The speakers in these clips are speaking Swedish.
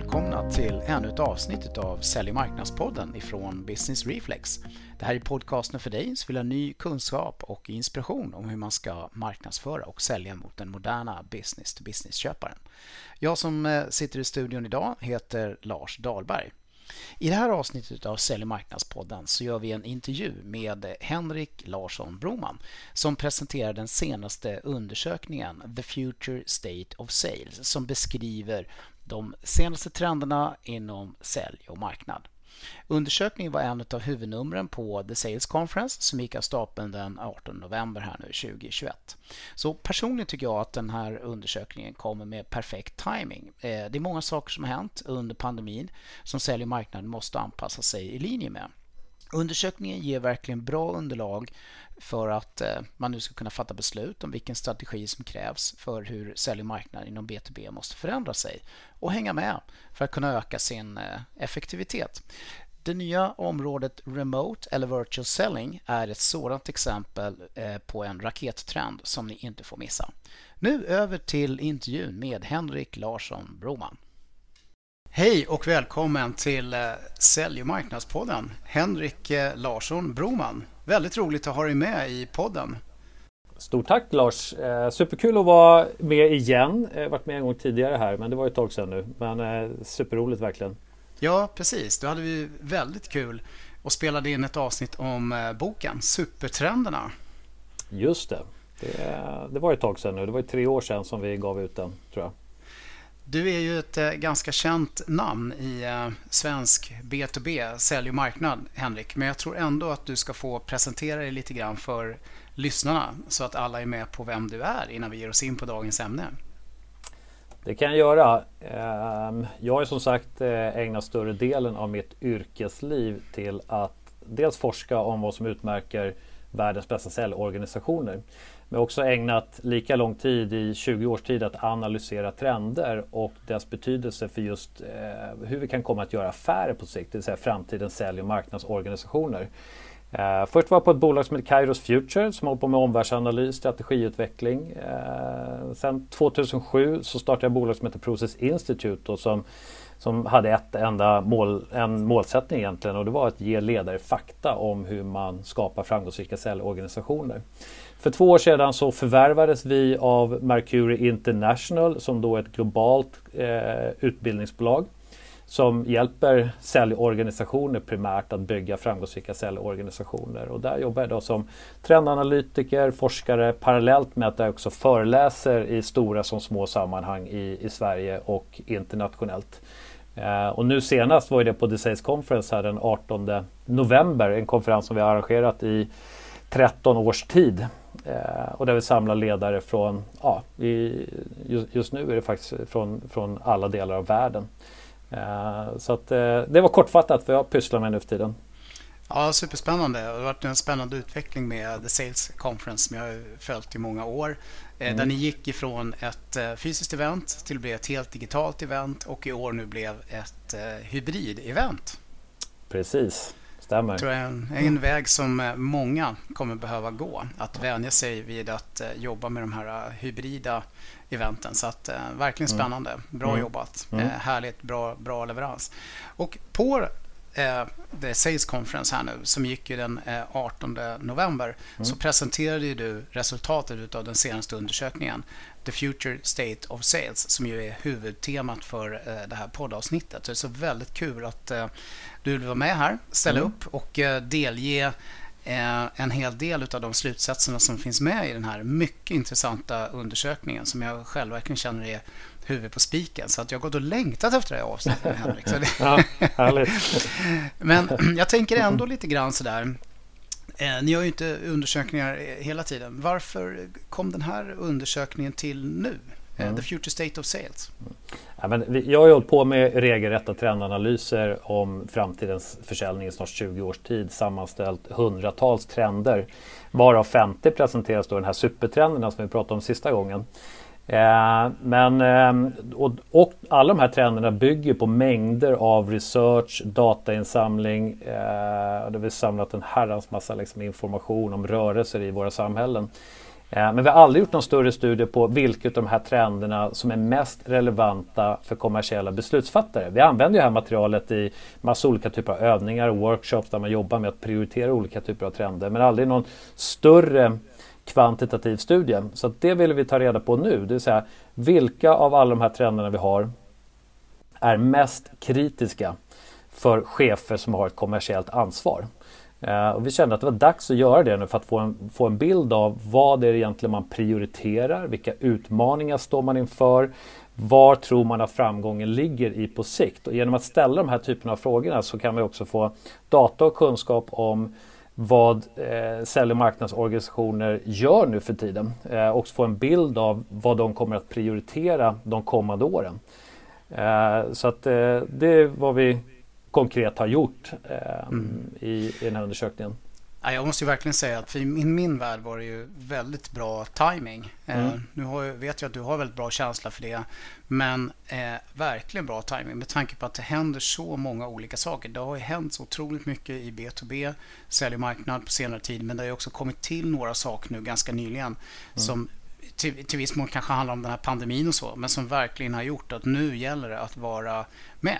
välkomna till ännu ett avsnitt av Sälj och marknadspodden ifrån Business Reflex. Det här är podcasten för dig som vill ha ny kunskap och inspiration om hur man ska marknadsföra och sälja mot den moderna business-to-business-köparen. Jag som eh, sitter i studion idag heter Lars Dahlberg. I det här avsnittet av Sälj och marknadspodden så gör vi en intervju med Henrik Larsson Broman som presenterar den senaste undersökningen The Future State of Sales som beskriver de senaste trenderna inom sälj och marknad. Undersökningen var en av huvudnumren på The Sales Conference som gick av stapeln den 18 november här nu 2021. Så personligen tycker jag att den här undersökningen kommer med perfekt timing. Eh, det är många saker som har hänt under pandemin som sälj och marknad måste anpassa sig i linje med. Undersökningen ger verkligen bra underlag för att eh, man nu ska kunna fatta beslut om vilken strategi som krävs för hur sälj och marknad inom B2B måste förändra sig och hänga med för att kunna öka sin eh, effektivitet. Det nya området Remote eller Virtual Selling är ett sådant exempel eh, på en rakettrend som ni inte får missa. Nu över till intervjun med Henrik Larsson Broman. Hej och välkommen till Sälj och marknadspodden. Henrik Larsson Broman. Väldigt roligt att ha dig med i podden. Stort tack Lars! Eh, superkul att vara med igen. Jag har varit med en gång tidigare här men det var ett tag sedan nu. Men eh, superroligt verkligen. Ja precis, då hade vi väldigt kul och spelade in ett avsnitt om eh, boken Supertrenderna. Just det. det. Det var ett tag sedan nu. Det var tre år sedan som vi gav ut den tror jag. Du är ju ett eh, ganska känt namn i eh, svensk B2B, sälj och marknad, Henrik. Men jag tror ändå att du ska få presentera dig lite grann för lyssnarna så att alla är med på vem du är innan vi ger oss in på dagens ämne. Det kan jag göra. Ehm, jag har som sagt eh, ägnat större delen av mitt yrkesliv till att dels forska om vad som utmärker världens bästa säljorganisationer. Men jag har också ägnat lika lång tid i 20 års tid att analysera trender och dess betydelse för just eh, hur vi kan komma att göra affärer på sikt, det vill säga framtidens sälj och marknadsorganisationer. Eh, först var jag på ett bolag som heter Kairos Future som håller på med omvärldsanalys, strategiutveckling. Eh, sen 2007 så startade jag ett bolag som heter Process Institute och som, som hade ett enda mål, en målsättning egentligen och det var att ge ledare fakta om hur man skapar framgångsrika säljorganisationer. För två år sedan så förvärvades vi av Mercury International som då är ett globalt eh, utbildningsbolag som hjälper säljorganisationer primärt att bygga framgångsrika säljorganisationer. Och där jobbar jag då som trendanalytiker, forskare parallellt med att jag också föreläser i stora som små sammanhang i, i Sverige och internationellt. Eh, och nu senast var det på The Sales Conference här den 18 november, en konferens som vi har arrangerat i 13 års tid. Eh, och där vi samlar ledare från, ja, i, just, just, nu är det faktiskt från, från alla delar av världen. Eh, så att, eh, det var kortfattat vad jag pysslar med nu för tiden. Ja, superspännande. Det har varit en spännande utveckling med The Sales Conference som jag har följt i många år. Mm. Där ni gick ifrån ett fysiskt event till att bli ett helt digitalt event och i år nu blev ett hybrid-event. Precis, stämmer. Tror jag är en, en väg som många kommer behöva gå. Att vänja sig vid att jobba med de här hybrida eventen. Så att, eh, verkligen mm. spännande. Bra mm. jobbat. Mm. Eh, härligt, bra, bra leverans. Och på eh, The Sales Conference här nu som gick ju den eh, 18 november mm. så presenterade du resultatet av den senaste undersökningen The Future State of Sales som ju är huvudtemat för eh, det här poddavsnittet. Så det är så väldigt kul att eh, du vill vara med här, ställa mm. upp och delge Eh, en hel del av de slutsatserna som finns med i den här mycket intressanta undersökningen som jag själv verkligen känner är huvudet på spiken. Så att jag har gått och längtat efter det här avsnittet, Henrik. Så det... ja, härligt. Men jag tänker ändå lite grann sådär. Eh, ni har ju inte undersökningar hela tiden. Varför kom den här undersökningen till nu? Eh. The Future State of Sales. Ja, men jag har hållit på med regelrätta trendanalyser om framtidens försäljning i snart 20 års tid. Sammanställt hundratals trender. Varav 50 presenteras då den här supertrenderna som vi pratade om sista gången. Eh, men, eh, och, och, alla de här trenderna bygger på mängder av research, datainsamling. Eh, det har vi samlat en herrans massa liksom, information om rörelser i våra samhällen. Eh, men vi har aldrig gjort någon större studie på vilka av de här trenderna som är mest relevanta för kommersiella beslutsfattare. Vi använder det här materialet i massa olika typer av övningar och workshops där man jobbar med att prioritera olika typer av trender men aldrig någon större kvantitativ studie. Så det vill vi ta reda på nu, det vill säga vilka av alla de här trenderna vi har är mest kritiska för chefer som har ett kommersiellt ansvar. Eh, och vi kände att det var dags att göra det nu för att få en, få en bild av vad det är egentligen man prioriterar, vilka utmaningar står man inför, var tror man att framgången ligger i på sikt? Och genom att ställa de här typerna av frågorna så kan vi också få data och kunskap om vad eh, sälj och marknadsorganisationer gör nu för tiden. Eh, också få en bild av vad de kommer att prioritera de kommande åren. Eh, så att eh, det är vad vi konkret har gjort eh, mm. i, i den här undersökningen. Jag måste ju verkligen säga att för i min, min värld var det ju väldigt bra timing. Eh, mm. nu har, vet jag att du har väldigt bra känsla för det. Men eh, verkligen bra timing med tanke på att det händer så många olika saker. Det har ju hänt så otroligt mycket i B2B, sälj och marknad på senare tid. Men det har ju också kommit till några saker nu ganska nyligen mm. som till, till viss mån kanske handlar om den här pandemin och så, men som verkligen har gjort att nu gäller det att vara med.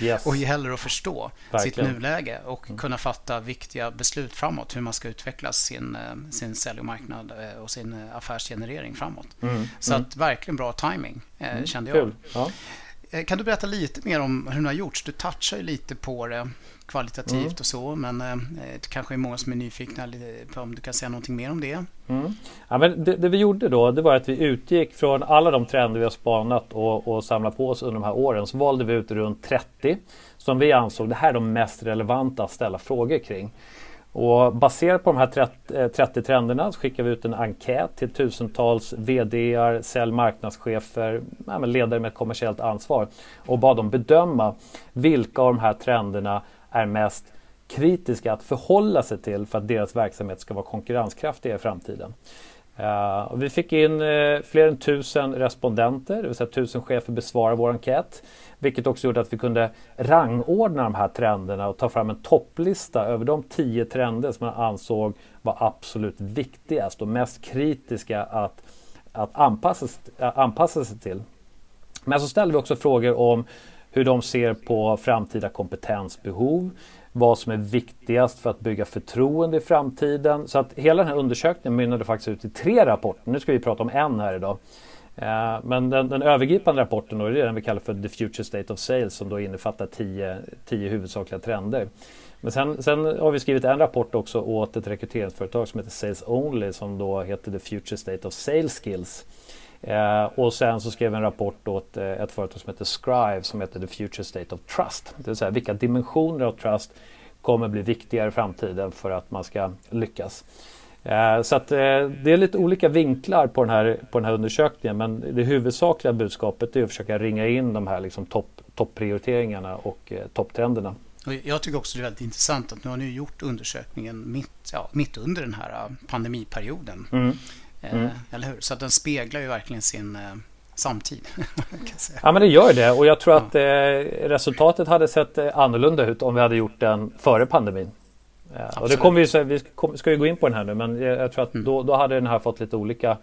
Yes. och gäller att förstå verkligen. sitt nuläge och mm. kunna fatta viktiga beslut framåt, hur man ska utveckla sin, eh, sin sälj och marknad eh, och sin eh, affärsgenerering framåt. Mm. Så mm. att verkligen bra timing mm. kände jag. Ja. Kan du berätta lite mer om hur det har gjorts? Du touchar ju lite på det kvalitativt mm. och så. Men eh, det kanske är många som är nyfikna på om du kan säga någonting mer om det. Mm. Ja, men det, det, vi gjorde då det var att vi utgick från alla de trender vi har spanat och, och samlat på oss under de här åren. Så valde vi ut runt 30 som vi ansåg det här är de mest relevanta att ställa frågor kring. Och baserat på de här 30, eh, trenderna så skickade vi ut en enkät till tusentals VD, sälj marknadschefer, ledare med kommersiellt ansvar och bad dem bedöma vilka av de här trenderna är mest kritiska att förhålla sig till för att deras verksamhet ska vara konkurrenskraftig i framtiden. Uh, vi fick in uh, fler än tusen respondenter, det vill säga tusen chefer besvarade vår enkät. Vilket också gjorde att vi kunde rangordna de här trenderna och ta fram en topplista över de tio trender som man ansåg var absolut viktigast och mest kritiska att, att anpassa, anpassa sig till. Men så ställde vi också frågor om hur de ser på framtida kompetensbehov, vad som är viktigast för att bygga förtroende i framtiden. Så att hela den här undersökningen mynnade faktiskt ut i tre rapporter. Nu ska vi prata om en här idag. Eh, men den, den, övergripande rapporten då, är den vi kallar för The Future State of Sales som då innefattar tio, tio huvudsakliga trender. Men sen, sen, har vi skrivit en rapport också åt ett rekryteringsföretag som heter Sales Only som då heter The Future State of Sales Skills. Eh, och sen så skrev vi en rapport åt eh, ett företag som heter Scrive som heter The Future State of Trust. Det vill säga vilka dimensioner av trust kommer bli viktigare i framtiden för att man ska lyckas. Eh, så att, eh, det är lite olika vinklar på den, här, på den här undersökningen men det huvudsakliga budskapet är att försöka ringa in de här liksom topp, topprioriteringarna och eh, topptrenderna. Jag tycker också det är väldigt intressant att nu har ni gjort undersökningen mitt, ja, mitt under den här pandemiperioden. Mm. Mm. Eller hur? Så att den speglar ju verkligen sin samtid. ja men det gör det och jag tror ja. att eh, resultatet hade sett annorlunda ut om vi hade gjort den före pandemin. Ja, och det kommer vi, vi ska ju gå in på den här nu men jag tror att mm. då, då hade den här fått lite olika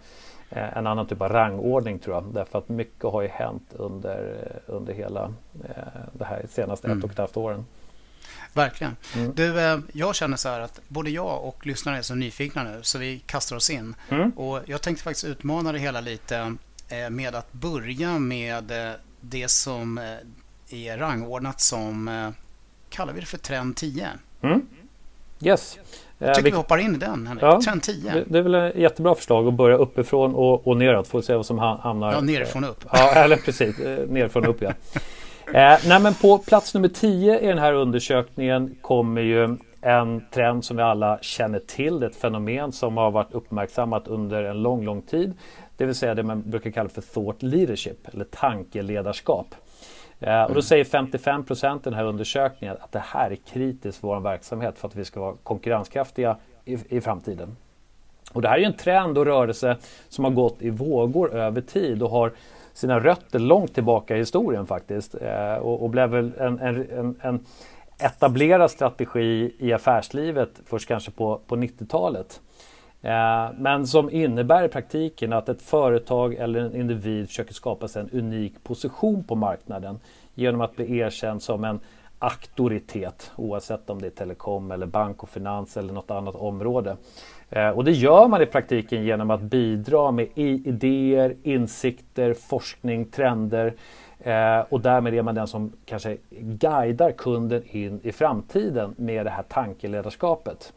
en annan typ av rangordning tror jag. Därför att mycket har ju hänt under, under hela det här senaste mm. ett och ett halvt åren. Verkligen. Mm. Du, eh, jag känner så här att både jag och lyssnarna är så nyfikna nu så vi kastar oss in. Mm. Och jag tänkte faktiskt utmana det hela lite eh, med att börja med eh, det som är rangordnat som, kallar vi det för trend 10? Mm. Yes. Jag tycker vi, hoppar in i den, Henrik. Ja, Trend 10. Det är väl ett jättebra förslag att börja uppifrån och, och neråt. Får se vad som hamnar... Ja, nerifrån och upp. Ja, eller precis. Nerifrån och upp, ja. Eh, nej, men på plats nummer 10 i den här undersökningen kommer ju en trend som vi alla känner till. Det är ett fenomen som har varit uppmärksammat under en lång, lång tid. Det vill säga det man brukar kalla för thought leadership eller tankeledarskap. Eh, och då säger 55 procent i den här undersökningen att det här är kritiskt för vår verksamhet för att vi ska vara konkurrenskraftiga i, i framtiden. Och det här är en trend och rörelse som har gått i vågor över tid och har sina rötter långt tillbaka i historien faktiskt. Eh, och, och blev väl en, en, en, etablerad strategi i affärslivet först kanske på, på 90-talet. Eh, men som innebär i praktiken att ett företag eller en individ försöker skapa sig en unik position på marknaden genom att bli erkänd som en auktoritet oavsett om det är telekom eller bank och finans eller något annat område. Eh, och det gör man i praktiken genom att bidra med idéer, insikter, forskning, trender eh, och därmed är man den som kanske guidar kunden in i framtiden med det här tankeledarskapet.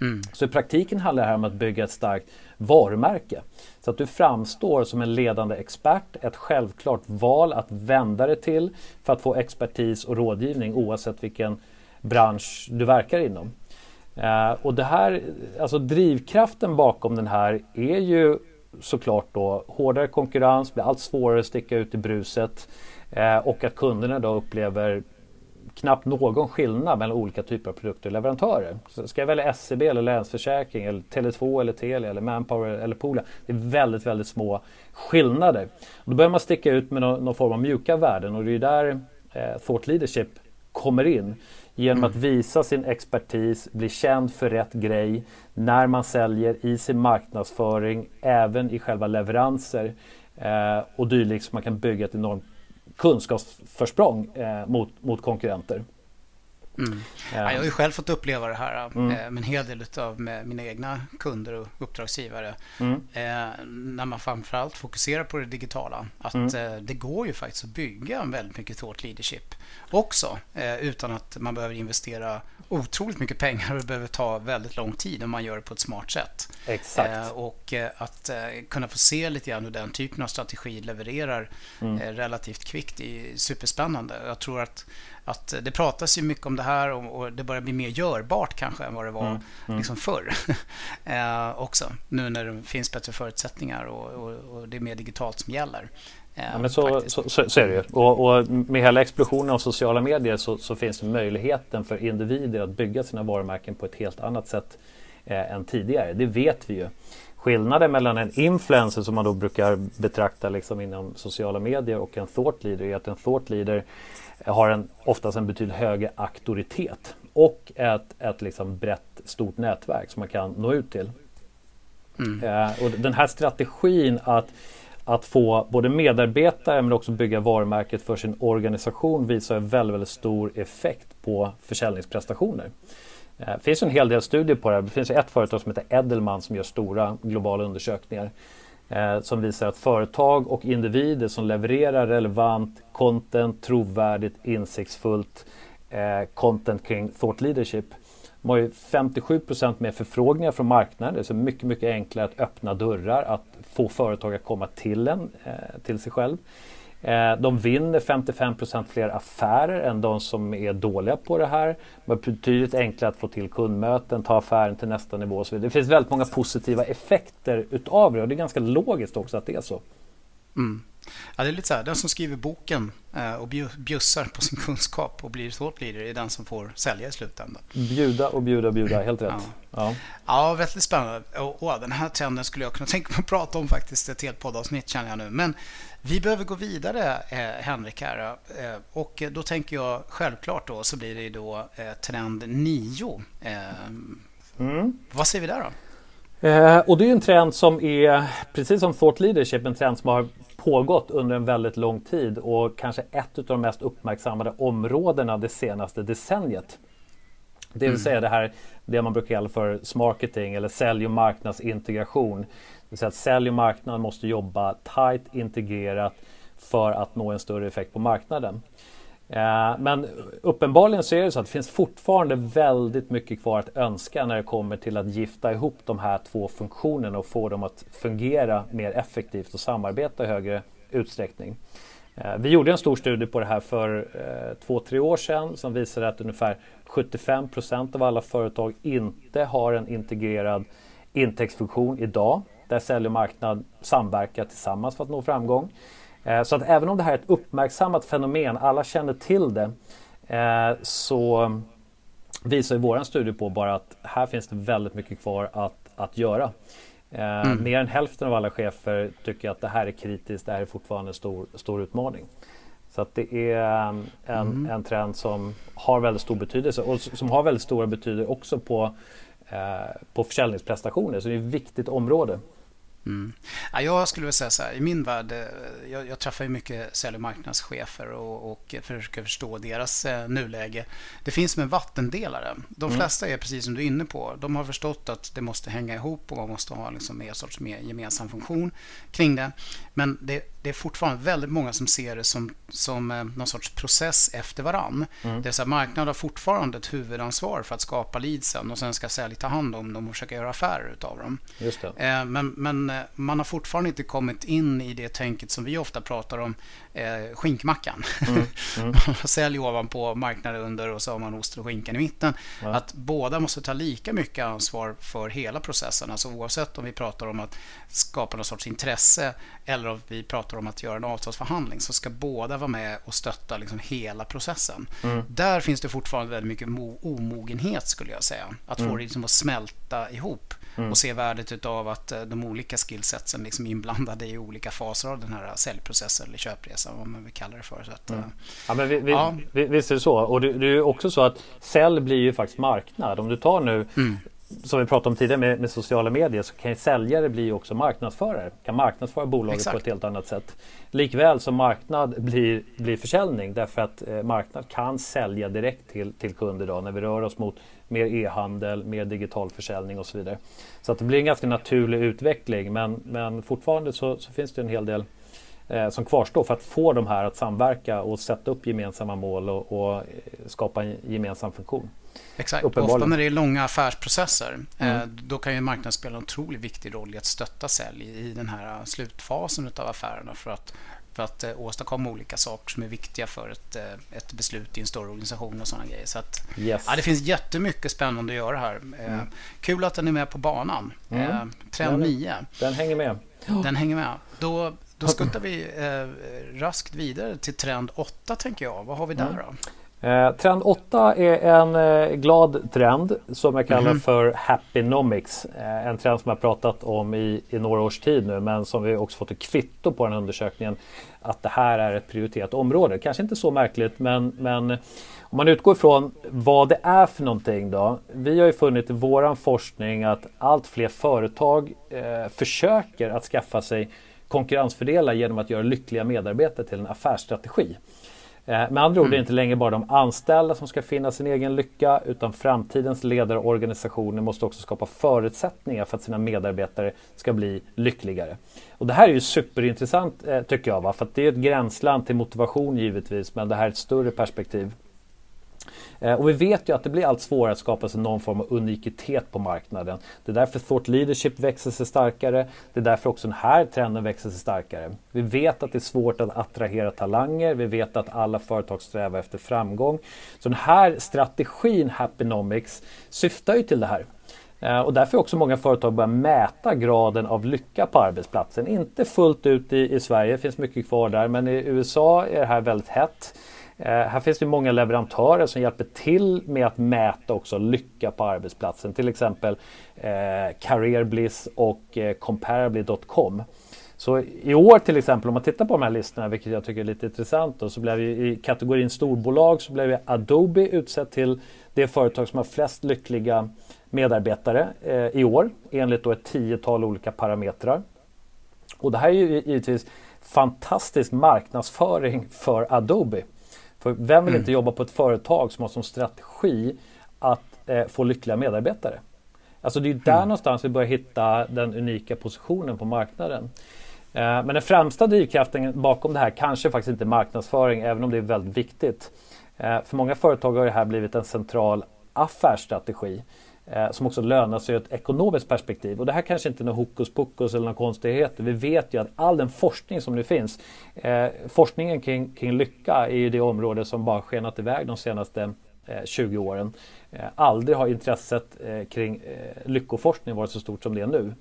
Mm. Så i praktiken handlar det här om att bygga ett starkt varumärke. Så att du framstår som en ledande expert, ett självklart val att vända dig till för att få expertis och rådgivning oavsett vilken bransch du verkar inom. Eh, och det här, alltså drivkraften bakom den här är ju såklart då hårdare konkurrens, blir allt svårare att sticka ut i bruset eh, och att kunderna då upplever knappt någon skillnad mellan olika typer av produkter och leverantörer. Så ska jag välja SCB eller Länsförsäkring eller Tele2 eller Telia eller Manpower eller Poolia. Det är väldigt, väldigt små skillnader. Och då börjar man sticka ut med någon, någon form av mjuka värden och det är där eh, Thought Leadership kommer in. Genom mm. att visa sin expertis, bli känd för rätt grej när man säljer i sin marknadsföring, även i själva leveranser eh, och dylikt så man kan bygga ett enormt kunskapsförsprång eh, mot, mot konkurrenter. Mm. Ja, jag har ju själv fått uppleva det här mm. Eh, med en hel del av mina egna kunder och uppdragsgivare. Mm. Eh, när man framförallt fokuserar på det digitala. Att mm. eh, det går ju faktiskt att bygga väldigt mycket thought leadership också. Utan att man behöver investera otroligt mycket pengar och det behöver ta väldigt lång tid om man gör det på ett smart sätt. Exakt. Och att kunna få se lite grann hur den typen av strategi levererar mm. relativt kvickt är superspännande. Jag tror att att det pratas ju mycket om det här och, och det börjar bli mer görbart kanske än vad det var mm, mm. Liksom förr. eh, också, nu när det finns bättre förutsättningar och, och, och det är mer digitalt som gäller. Eh, ja, men så, så, så, så, är det ju. Och, med hela explosionen av sociala medier så, finns det möjligheten för individer att bygga sina varumärken på ett helt annat sätt eh, än tidigare. Det vet vi ju. Skillnaden mellan en influencer som man då brukar betrakta liksom inom sociala medier och en thought leader är att en thought leader har en, oftast en betydligt högre auktoritet och ett, ett liksom brett stort nätverk som man kan nå ut till. Mm. Eh, och den här strategin att, att få både medarbetare men också bygga varumärket för sin organisation visar väldigt, väldigt stor effekt på försäljningsprestationer. Eh, det finns en hel del studier på det här. Det finns ett företag som heter Edelman som gör stora globala undersökningar eh, som visar att företag och individer som levererar relevant content, trovärdigt, insiktsfullt eh, content kring thought leadership de har ju 57% mer förfrågningar från marknaden. Det är så mycket, mycket enklare att öppna dörrar, att få företag att komma till en, eh, till sig själv. Eh, de vinner 55% fler affärer än de som är dåliga på det här. Det är betydligt enklare att få till kundmöten, ta affären till nästa nivå och så vidare. Det finns väldigt många positiva effekter utav det och det är ganska logiskt också att det är så. Mm. Ja, det är lite så här, den som skriver boken eh, och bjussar på sin kunskap och blir thought leader är den som får sälja i slutändan. Bjuda och bjuda och bjuda, helt rätt. Ja, ja. ja väldigt spännande. Och, och, den här trenden skulle jag kunna tänka mig att prata om faktiskt ett helt poddavsnitt känner jag nu. Men vi behöver gå vidare eh, Henrik här eh, och då tänker jag självklart då så blir det då eh, trend 9. Eh, mm. Vad ser vi där då? Eh, och det är en trend som är, precis som thought leadership, en trend som har pågått under en väldigt lång tid och kanske ett av de mest uppmärksammade områdena det senaste decenniet. Det vill mm. säga det här det man brukar kalla för smarketing eller sälj och marknadsintegration. Det vill säga att sälj och marknad måste jobba tight integrerat för att nå en större effekt på marknaden. Eh, men uppenbarligen så är det så att det finns fortfarande väldigt mycket kvar att önska när det kommer till att gifta ihop de här två funktionerna och få dem att fungera mer effektivt och samarbeta i högre utsträckning. Eh, vi gjorde en stor studie på det här för eh, två, tre år sedan som visade att ungefär 75 procent av alla företag inte har en integrerad intäktsfunktion idag där sälj och marknad samverkar tillsammans för att nå framgång. Eh, så att även om det här är ett uppmärksammat fenomen, alla känner till det, eh, så visar ju våran studie på bara att här finns det väldigt mycket kvar att, att göra. Eh, mm. Mer än hälften av alla chefer tycker att det här är kritiskt, det här är fortfarande en stor, stor utmaning. Så att det är en, mm. en trend som har väldigt stor betydelse och som har väldigt stora betydelse också på eh, på försäljningsprestationer. Så det är ett viktigt område. Mm. Ja, jag skulle vilja säga så här, i min värld, eh, jag, jag träffar ju mycket sälj och marknadschefer och, och försöker förstå deras eh, nuläge. Det finns som en vattendelare. De mm. flesta är precis som du är inne på. De har förstått att det måste hänga ihop och man måste ha liksom mer sorts mer gemensam funktion kring det. Men det, det är fortfarande väldigt många som ser det som, som eh, någon sorts process efter varann. Mm. Det vill säga marknaden har fortfarande ett huvudansvar för att skapa leadsen och sen ska sälj ta hand om dem och försöka göra affärer utav dem. Just det. Eh, men, men eh, man har fortfarande inte kommit in i det tänket som vi ofta pratar om, eh, skinkmackan. Mm. Mm. Sälj ovanpå, marknad under och så har man osten och skinkan i mitten. Ja. Att båda måste ta lika mycket ansvar för hela processen. Alltså oavsett om vi pratar om att skapa någon sorts intresse eller om vi pratar om att göra en avtalsförhandling så ska båda vara med och stötta liksom hela processen. Mm. Där finns det fortfarande väldigt mycket omogenhet skulle jag säga. Att få mm. det liksom att smälta ihop mm. och se värdet av att eh, de olika skillsetsen liksom är inblandade i olika faser av den här säljprocessen eller köpresan vad man vill kalla det för. Så att, mm. Eh, ja, men vi, vi, ja. Visst är det så. Och det, det är också så att sälj blir ju faktiskt marknad. Om du tar nu mm som vi pratade om tidigare med, med, sociala medier så kan säljare bli också marknadsförare. Kan marknadsföra bolaget Exakt. på ett helt annat sätt. Likväl som marknad blir, blir försäljning därför att eh, marknad kan sälja direkt till, till kunder då, när vi rör oss mot mer e-handel, mer digital försäljning och så vidare. Så att det blir en ganska naturlig utveckling men, men fortfarande så, så finns det en hel del eh, som kvarstår för att få de här att samverka och sätta upp gemensamma mål och, och eh, skapa en gemensam funktion. Exakt, ofta när det är långa affärsprocesser eh, mm. då kan ju marknaden spela en otroligt viktig roll i att stötta sälj i den här slutfasen av affärerna för att för att eh, åstadkomma olika saker som är viktiga för ett, eh, ett beslut i en större organisation och sådana grejer. Så att, yes. ja, det finns jättemycket spännande att göra här. Mm. Kul att den är med på banan. Mm. Trend 9. Den hänger med. Den hänger med. Då, då skuttar vi eh, raskt vidare till trend 8 tänker jag. Vad har vi där mm. då? Eh, trend 8 är en eh, glad trend som jag kallar mm. för Happynomics. Eh, en trend som jag pratat om i, i, några års tid nu men som vi också fått ett kvitto på den här undersökningen att det här är ett prioriterat område. Kanske inte så märkligt men, men om man utgår ifrån vad det är för någonting då. Vi har ju funnit i våran forskning att allt fler företag eh, försöker att skaffa sig konkurrensfördelar genom att göra lyckliga medarbetare till en affärsstrategi. Eh, med andra ord är det mm. inte längre bara de anställda som ska finna sin egen lycka utan framtidens ledare och organisationer måste också skapa förutsättningar för att sina medarbetare ska bli lyckligare. Och det här är ju superintressant eh, tycker jag, va? för det är ett gränsland till motivation givetvis men det här är ett större perspektiv. Eh, och vi vet ju att det blir allt svårare att skapa sig någon form av unikitet på marknaden. Det är därför thought leadership växer sig starkare. Det är därför också den här trenden växer sig starkare. Vi vet att det är svårt att attrahera talanger. Vi vet att alla företag strävar efter framgång. Så den här strategin Happynomics syftar ju till det här. Eh, och därför har också många företag börjat mäta graden av lycka på arbetsplatsen. Inte fullt ut i, i Sverige, det finns mycket kvar där, men i USA är det här väldigt hett. Eh, här finns det många leverantörer som hjälper till med att mäta också lycka på arbetsplatsen. Till exempel eh, Careerbliss och eh, Comparably.com. Så i år till exempel om man tittar på de här listorna, vilket jag tycker är lite intressant, då, så blev ju i kategorin storbolag så blev Adobe utsett till det företag som har flest lyckliga medarbetare eh, i år enligt då ett tiotal olika parametrar. Och det här är ju givetvis fantastisk marknadsföring för Adobe. För vem vill mm. inte jobba på ett företag som har som strategi att eh, få lyckliga medarbetare? Alltså det är där mm. någonstans vi börjar hitta den unika positionen på marknaden. Eh, men den främsta drivkraften bakom det här kanske faktiskt inte är marknadsföring, även om det är väldigt viktigt. Eh, för många företag har det här blivit en central affärsstrategi Eh, som också lönar sig ur ett ekonomiskt perspektiv. Och det här kanske inte är något hokus pokus eller några konstigheter. Vi vet ju att all den forskning som nu finns, eh, forskningen kring, kring lycka är ju det område som bara skenat iväg de senaste eh, 20 åren. Eh, aldrig har intresset eh, kring eh, lyckoforskning varit så stort som det är nu.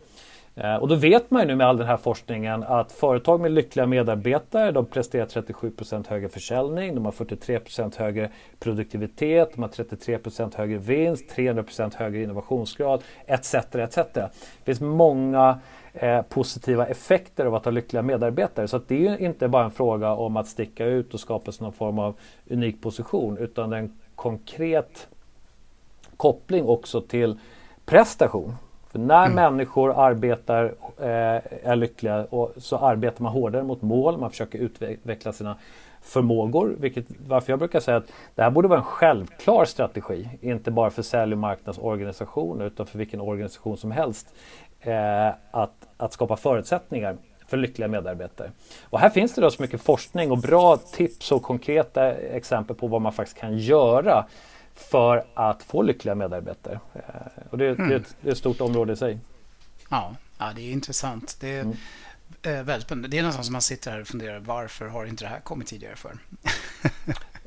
Eh, och då vet man ju nu med all den här forskningen att företag med lyckliga medarbetare de presterar 37% högre försäljning, de har 43% högre produktivitet, de har 33% högre vinst, 300% högre innovationsgrad etc. etc. Det finns många eh, positiva effekter av att ha lyckliga medarbetare. Så det är ju inte bara en fråga om att sticka ut och skapa sig någon form av unik position utan en konkret koppling också till prestation. För när mm. människor arbetar, eh, är lyckliga och så arbetar man hårdare mot mål, man försöker utveckla sina förmågor. Vilket, varför jag brukar säga att det här borde vara en självklar strategi. Inte bara för sälj och marknadsorganisationer utan för vilken organisation som helst. Eh, att, att skapa förutsättningar för lyckliga medarbetare. Och här finns det då så mycket forskning och bra tips och konkreta exempel på vad man faktiskt kan göra för att få lyckliga medarbetare. Eh, och det, mm. det, är ett, det, är ett, stort område i sig. Ja, ja det är intressant. Det är mm. väldigt spännande. Det är nästan som man sitter här och funderar varför har inte det här kommit tidigare för? Eh,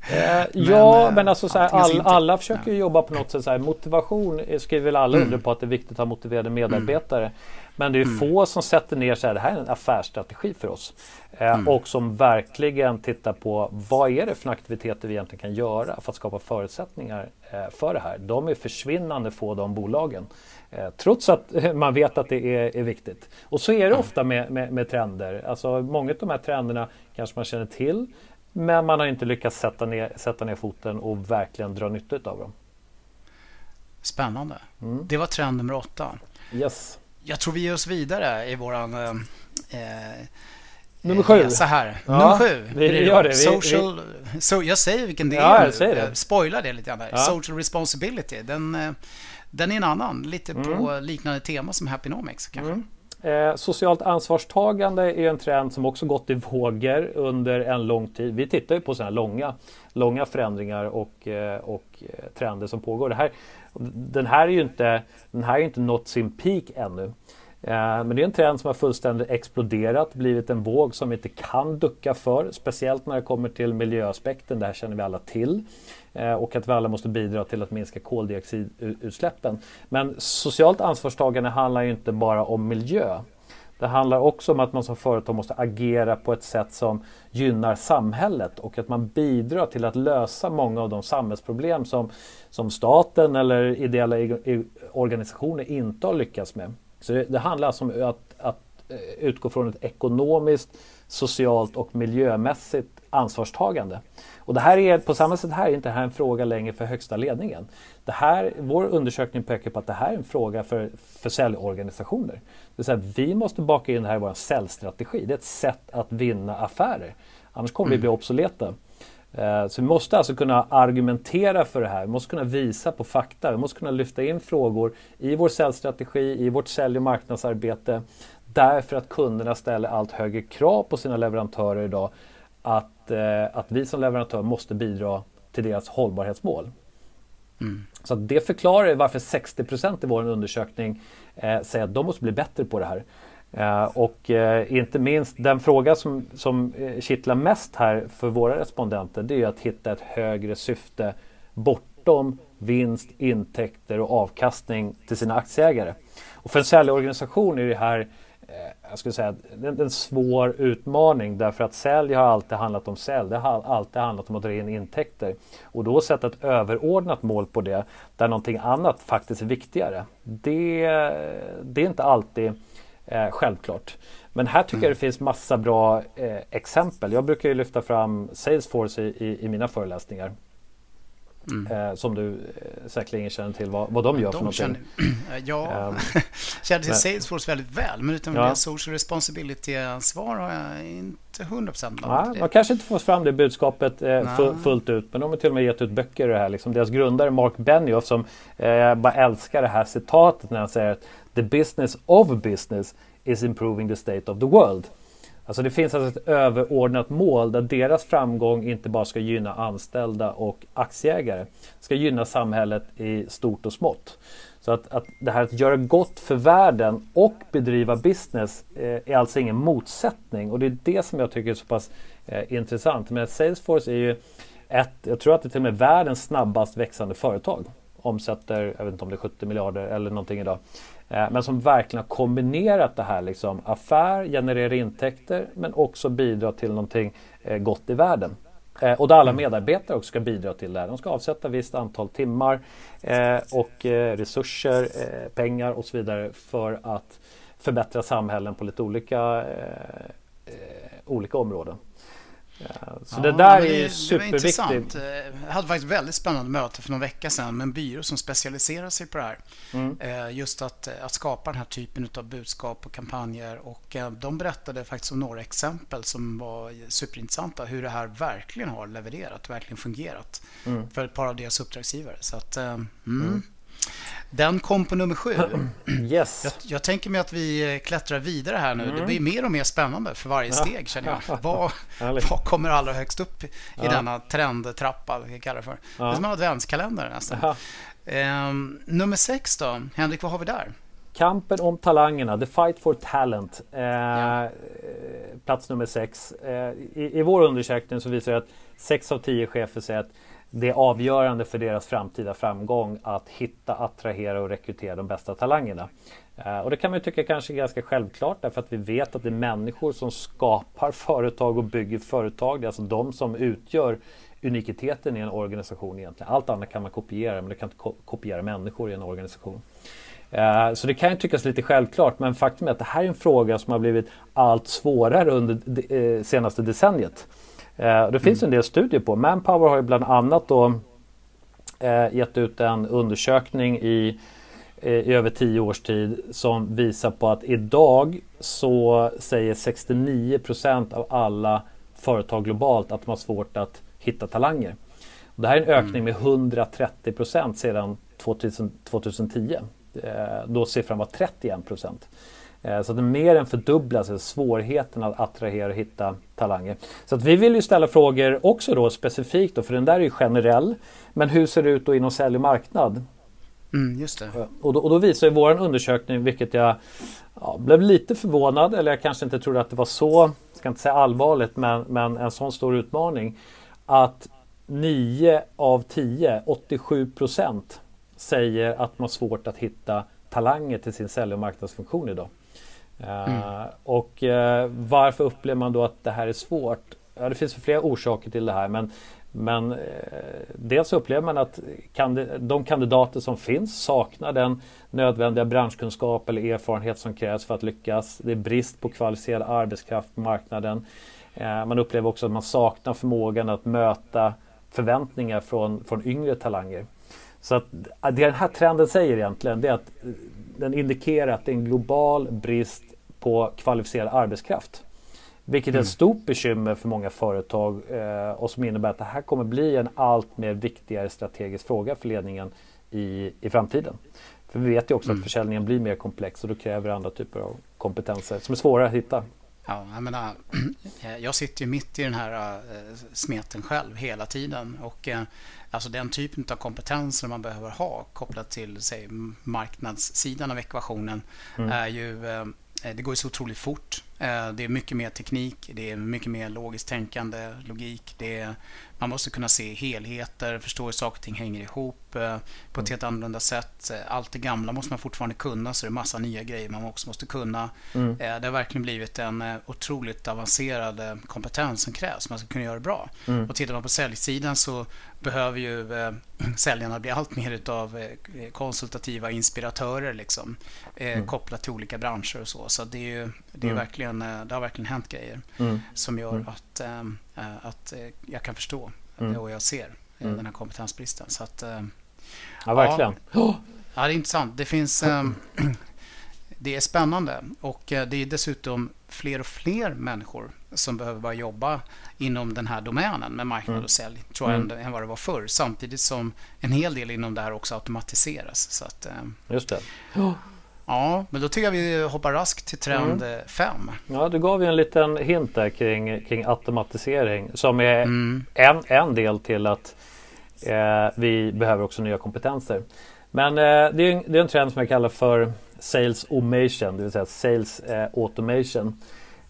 men, ja, eh, men alltså så här, all, alla försöker ja. jobba på något sätt. Så här, motivation skriver väl alla mm. under på att det är viktigt att ha motiverade medarbetare. Men det är mm. få som sätter ner så här, det här är en affärsstrategi för oss. Eh, mm. Och som verkligen tittar på vad är det för aktiviteter vi egentligen kan göra för att skapa förutsättningar eh, för det här. De är försvinnande få de bolagen. Eh, trots att man vet att det är, är viktigt. Och så är det mm. ofta med, med, med, trender. Alltså många av de här trenderna kanske man känner till men man har inte lyckats sätta ner, sätta ner foten och verkligen dra nytta av dem. Spännande. Mm. Det var trend nummer åtta. Yes. Jag tror vi ger oss vidare i våran eh, eh Nummer sju. Så här. Ja, Nummer sju. Vi gör det. Vi, Social, vi... So, jag säger vilken det ja, är jag säger det. Spoilar det lite grann. Ja. Social responsibility. Den, eh, den är en annan. Lite mm. på liknande tema som Happynomics kanske. Mm. Eh, socialt ansvarstagande är en trend som också gått i vågor under en lång tid. Vi tittar ju på sådana här långa, långa förändringar och, eh, och eh, trender som pågår. Det här, den här är ju inte, den här är inte nått sin peak ännu. Eh, men det är en trend som har fullständigt exploderat, blivit en våg som vi inte kan ducka för. Speciellt när det kommer till miljöaspekten, det här känner vi alla till. Eh, och att vi alla måste bidra till att minska koldioxidutsläppen. Men socialt ansvarstagande handlar ju inte bara om miljö. Det handlar också om att man som företag måste agera på ett sätt som gynnar samhället och att man bidrar till att lösa många av de samhällsproblem som, som staten eller ideella organisationer inte har lyckats med. Så det, det handlar alltså om att, att eh, utgå från ett ekonomiskt, socialt och miljömässigt ansvarstagande. Och det här är på samma sätt här är inte här en fråga längre för högsta ledningen. Det här, vår undersökning pekar på att det här är en fråga för, för säljorganisationer. Det vill säga vi måste baka in det här i vår säljstrategi. Det är ett sätt att vinna affärer. Annars kommer mm. vi bli obsoleta. Eh, så vi måste alltså kunna argumentera för det här. Vi måste kunna visa på fakta. Vi måste kunna lyfta in frågor i vår säljstrategi, i vårt sälj och marknadsarbete. Därför att kunderna ställer allt högre krav på sina leverantörer idag. Att, eh, att vi som leverantör måste bidra till deras hållbarhetsmål. Mm. Så det förklarar varför 60% i vår undersökning eh, säger att de måste bli bättre på det här. Eh, och eh, inte minst den fråga som, som eh, kittlar mest här för våra respondenter det är att hitta ett högre syfte bortom vinst, intäkter och avkastning till sina aktieägare. Och för en säljorganisation är det här jag skulle säga, en, en svår utmaning därför att sälj har alltid handlat om sälj. Det har alltid handlat om att dra in intäkter. Och då sätta ett överordnat mål på det där någonting annat faktiskt är viktigare. Det, det är inte alltid Eh, självklart. Men här tycker mm. jag det finns massa bra eh, exempel. Jag brukar ju lyfta fram Salesforce i, i, i mina föreläsningar. Mm. Eh, som du eh, säkerligen känner till vad, vad de gör de för någonting. Känner, ja, um, känner till Salesforce väldigt väl. Men utan ja. det social responsibility-ansvar har jag inte 100% ja, Man kanske inte får fram det budskapet eh, fullt ut. Men de har till och med gett ut böcker det här. Liksom deras grundare Mark Benioff som eh, bara älskar det här citatet när han säger att The business of business is improving the state of the world. Alltså det finns alltså ett överordnat mål där deras framgång inte bara ska gynna anställda och aktieägare. ska gynna samhället i stort och smått. Så att, att det här att göra gott för världen och bedriva business eh, är alltså ingen motsättning och det är det som jag tycker är så pass eh, intressant. Men Salesforce är ju ett, jag tror att det är till och med världens snabbast växande företag. Omsätter, jag vet inte om det är 70 miljarder eller någonting idag. Eh, men som verkligen har kombinerat det här liksom affär, generera intäkter men också bidra till någonting eh, gott i världen. Eh, och där alla mm. medarbetare också ska bidra till det. De ska avsätta visst antal timmar och resurser, pengar och så vidare för att förbättra samhällen på lite olika, olika områden. Så ja, det där är superviktigt. Jag hade faktiskt väldigt spännande möte för någon vecka sedan med en byrå som specialiserar sig på det här. Mm. Just att, att skapa den här typen av budskap och kampanjer. Och de berättade faktiskt om några exempel som var superintressanta. Hur det här verkligen har levererat, verkligen fungerat mm. för ett par av deras uppdragsgivare. Så att, mm. Den kom på nummer sju. Yes. Jag, jag, tänker mig att vi eh, klättrar vidare här nu. Mm. Det blir mer och mer spännande för varje steg känner jag. Vad, vad kommer allra högst upp i ja. denna trendtrappa, vi kallar det för. Ja. Det är som en adventskalender nästan. Ehm, nummer sex då? Henrik, vad har vi där? Kampen om talangerna, The Fight for Talent. Eh, ja. Plats nummer sex. Eh, i, I vår undersökning så visar det att sex av tio chefer säger att det är avgörande för deras framtida framgång att hitta, attrahera och rekrytera de bästa talangerna. Eh, och det kan man tycka kanske är ganska självklart därför att vi vet att det är människor som skapar företag och bygger företag. Det är alltså de som utgör unikiteten i en organisation egentligen. Allt annat kan man kopiera men du kan inte kopiera människor i en organisation. Eh, så det kan ju tyckas lite självklart men faktum är att det här är en fråga som har blivit allt svårare under det eh, senaste decenniet. Eh, det finns en del studier på. Manpower har ju bland annat då eh, gett ut en undersökning i, eh, i över tio års tid som visar på att idag så säger 69 procent av alla företag globalt att de har svårt att hitta talanger. Och det här är en ökning med 130 procent sedan 2000, 2010 då siffran var 31 procent. Eh, så det mer än fördubblas svårigheten att attrahera och hitta talanger. Så att vi vill ju ställa frågor också då specifikt då, för den där är ju generell. Men hur ser det ut då inom sälj och marknad? Mm, just det. Eh, och då, och då visar ju vår undersökning, vilket jag ja, blev lite förvånad, eller jag kanske inte trodde att det var så, ska inte säga allvarligt, men, men en sån stor utmaning. Att 9 av 10, 87 procent, säger att man har svårt att hitta talanger till sin sälj och marknadsfunktion idag. Mm. Eh, och eh, varför upplever man då att det här är svårt? Ja, det finns flera orsaker till det här men, men eh, dels upplever man att de kandidater som finns saknar den nödvändiga branschkunskap eller erfarenhet som krävs för att lyckas. Det är brist på kvalificerad arbetskraft på marknaden. man upplever också att man saknar förmågan att möta förväntningar från, från yngre talanger. Så att det den här trenden säger egentligen det är att den indikerar att det är en global brist på kvalificerad arbetskraft. Vilket är ett mm. stort bekymmer för många företag eh, och som innebär att det här kommer bli en allt mer viktigare strategisk fråga för ledningen i, i framtiden. För vi vet ju också mm. att försäljningen blir mer komplex och då kräver andra typer av kompetenser som är svåra att hitta. Ja, jag, menar, jag sitter ju mitt i den här uh, smeten själv hela tiden. Och uh, alltså den typen av kompetenser man behöver ha kopplat till säg, marknadssidan av ekvationen mm. är ju Eh, det går så otroligt fort. Eh, det är mycket mer teknik, det är mycket mer logiskt tänkande, logik. Det är, man måste kunna se helheter, förstå hur saker och ting hänger ihop eh, på ett mm. helt annorlunda sätt. Allt det gamla måste man fortfarande kunna, så det är massa nya grejer man också måste kunna. Mm. Det har verkligen blivit en otroligt avancerad kompetens som krävs för man ska kunna göra det bra. Mm. Och tittar man på säljsidan så behöver ju eh, säljarna bli allt mer av eh, konsultativa inspiratörer liksom, eh, mm. kopplat till olika branscher och så. Så det, är ju, det, är mm. Verkligen, eh, det har verkligen hänt grejer mm. som gör mm. att, eh, eh, att jag kan förstå mm. och jag ser mm. den här kompetensbristen. Så att, ja, verkligen. Ja, ja, det är intressant. Det finns det är spännande och det är dessutom fler och fler människor som behöver börja jobba inom den här domänen med marknad mm. och sälj, tror jag, mm. än vad det var förr. Samtidigt som en hel del inom det här också automatiseras. Så att, Just det. Ja, men då tycker jag vi hoppar raskt till trend 5. Mm. Ja, du gav ju en liten hint där kring, kring automatisering som är mm. en, en del till att eh, vi behöver också nya kompetenser. Men eh, det, är, det är en trend som jag kallar för Sales Automation, det vill säga Sales eh, Automation.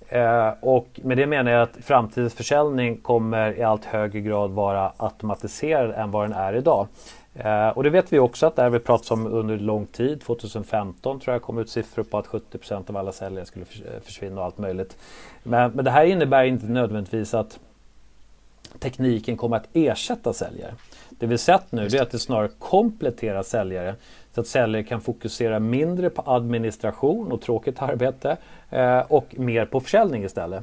Eh, och med det menar jag att framtidens försäljning kommer i allt högre grad vara automatiserad än vad den är idag. Eh, och det vet vi också att det har vi pratat om under lång tid. 2015 tror jag kom ut siffror på att 70% av alla säljare skulle eh, försvinna och allt möjligt. Men, men det här innebär inte nödvändigtvis att tekniken kommer att ersätta säljare. Det vi sett nu är att det snarare kompletterar säljare så att säljare kan fokusera mindre på administration och tråkigt arbete eh, och mer på försäljning istället.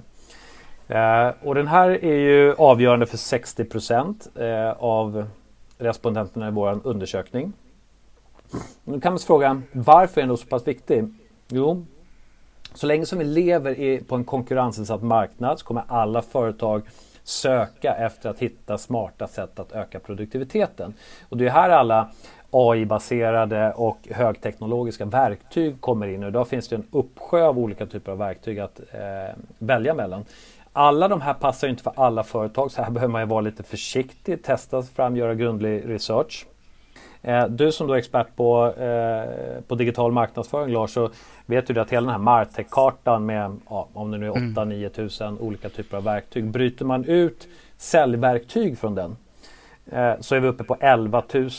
Eh, och den här är ju avgörande för 60 procent eh, av respondenterna i vår undersökning. Nu kan man fråga varför är den då så pass viktig? Jo, så länge som vi lever i, på en konkurrensutsatt marknad så kommer alla företag söka efter att hitta smarta sätt att öka produktiviteten. Och det är här alla AI-baserade och högteknologiska verktyg kommer in. Och idag finns det en uppsjö av olika typer av verktyg att eh, välja mellan. Alla de här passar inte för alla företag så här behöver man vara lite försiktig, testa fram, göra grundlig research. Eh, du som då är expert på, eh, på digital marknadsföring Lars, så vet du att hela den här Martech-kartan med, ja, om det nu är 8-9 mm. tusen olika typer av verktyg. Bryter man ut säljverktyg från den eh, så är vi uppe på 11 000,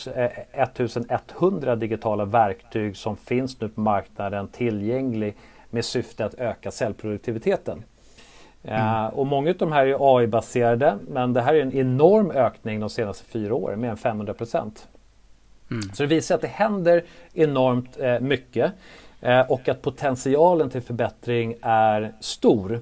1100 digitala verktyg som finns nu på marknaden tillgänglig med syfte att öka säljproduktiviteten. Mm. och många av de här är AI-baserade men det här är en enorm ökning de senaste fyra åren, mer än 500 procent. Mm. Så det visar att det händer enormt eh, mycket eh, och att potentialen till förbättring är stor.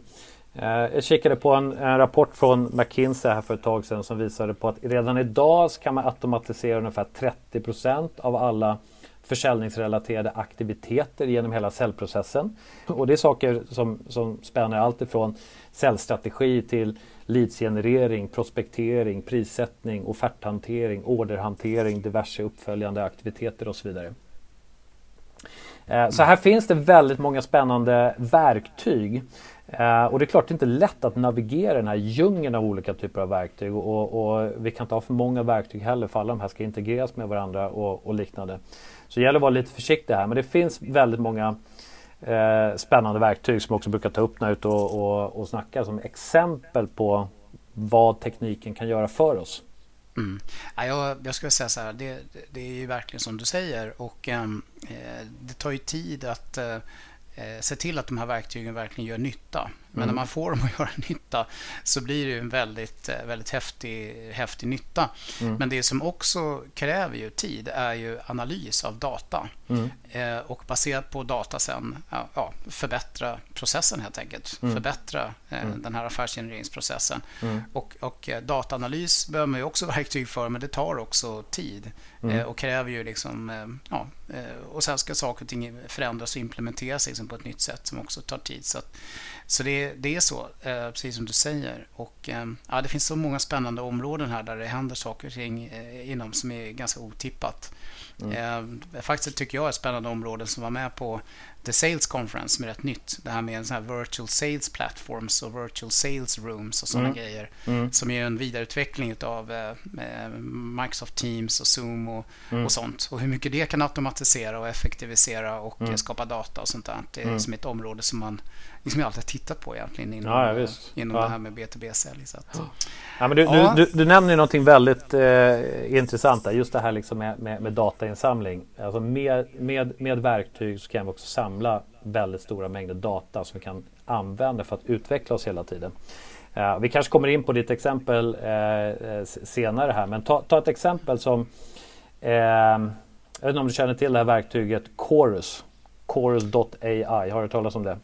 Eh, jag kikade på en, en, rapport från McKinsey här för ett tag sedan som visade på att redan idag kan man automatisera ungefär 30 procent av alla försäljningsrelaterade aktiviteter genom hela säljprocessen. Och det är saker som, som spänner allt ifrån säljstrategi till leadsgenerering, prospektering, prissättning, offerthantering, orderhantering, diverse uppföljande aktiviteter och så vidare. Eh, så här finns det väldigt många spännande verktyg. Eh, och det är klart det är inte lätt att navigera den här djungeln av olika typer av verktyg. Och, och, vi kan inte ha för många verktyg heller för alla de här ska integreras med varandra och, och liknande. Så det gäller att vara lite försiktig här. Men det finns väldigt många eh, spännande verktyg som jag också brukar ta upp när jag är ute och, och, och snackar som exempel på vad tekniken kan göra för oss. Mm. Ja, jag, jag skulle säga så här, det, det, är ju verkligen som du säger och ehm, eh, det tar ju tid att eh, eh, se till att de här verktygen verkligen gör nytta. Men mm. när man får dem att göra nytta så blir det en väldigt, eh, väldigt häftig, häftig nytta. Mm. Men det som också kräver ju tid är ju analys av data. Mm. Eh, och baserat på data sen ja, förbättra processen helt enkelt. Mm. Förbättra eh, mm. den här affärsgenereringsprocessen. Mm. Och, och eh, dataanalys behöver man ju också verktyg för men det tar också tid. Eh, och kräver ju liksom, eh, ja, och sen ska saker och ting förändras och implementeras liksom på ett nytt sätt som också tar tid. Så att, så det, det är så, eh, precis som du säger. Och, eh, ja, det finns så många spännande områden här där det händer saker och ting eh, inom som är ganska otippat. Mm. faktiskt tycker jag är ett spännande område som var med på The Sales Conference som är rätt nytt. Det här med sån här virtual sales platforms och virtual sales rooms och sådana mm. grejer. Mm. Som är en vidareutveckling av Microsoft Teams och Zoom och, mm. och sånt. Och hur mycket det kan automatisera och effektivisera och mm. skapa data och sånt där. Det är mm. som ett område som man liksom jag alltid har tittat på egentligen inom, ja, ja, inom ja. det här med B2B-sälj. Ja, du, ja. du, du, du nämner någonting väldigt eh, intressant där. Just det här liksom med, med, med datainsamling. Alltså med, med, med verktyg så kan vi också samla väldigt stora mängder data som vi kan använda för att utveckla oss hela tiden. Uh, vi kanske kommer in på ditt exempel uh, senare här, men ta, ta ett exempel som uh, Jag vet inte om du känner till det här verktyget Chorus. Chorus.ai, har du hört talas om det?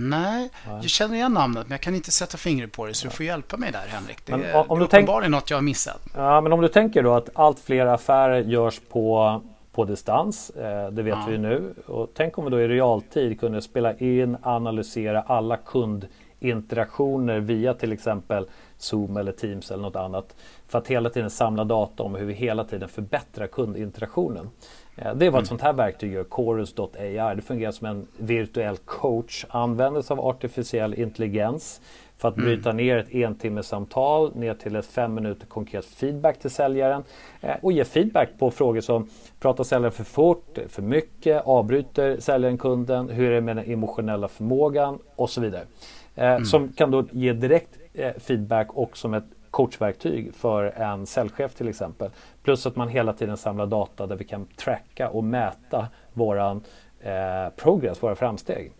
Nej, jag känner igen namnet men jag kan inte sätta fingret på det så du får hjälpa mig där Henrik. Det, men, om det är uppenbarligen något jag har missat. Ja, men om du tänker då att allt fler affärer görs på, på distans. Eh, det vet ja. vi nu. Och tänk om vi då i realtid kunde spela in, analysera alla kundinteraktioner via till exempel Zoom eller Teams eller något annat. För att hela tiden samla data om hur vi hela tiden förbättrar kundinteraktionen. Eh, det är vad ett mm. sånt här verktyg gör, Chorus.ai. Det fungerar som en virtuell coach, använder sig av artificiell intelligens för att bryta mm. ner ett entimmessamtal ner till ett fem minuter konkret feedback till säljaren eh, och ge feedback på frågor som pratar säljaren för fort, för mycket, avbryter säljaren kunden, hur är det med den emotionella förmågan och så vidare. Eh, mm. Som kan då ge direkt feedback och som ett coachverktyg för en säljchef till exempel. Plus att man hela tiden samlar data där vi kan tracka och mäta våran eh, progress, våra framsteg.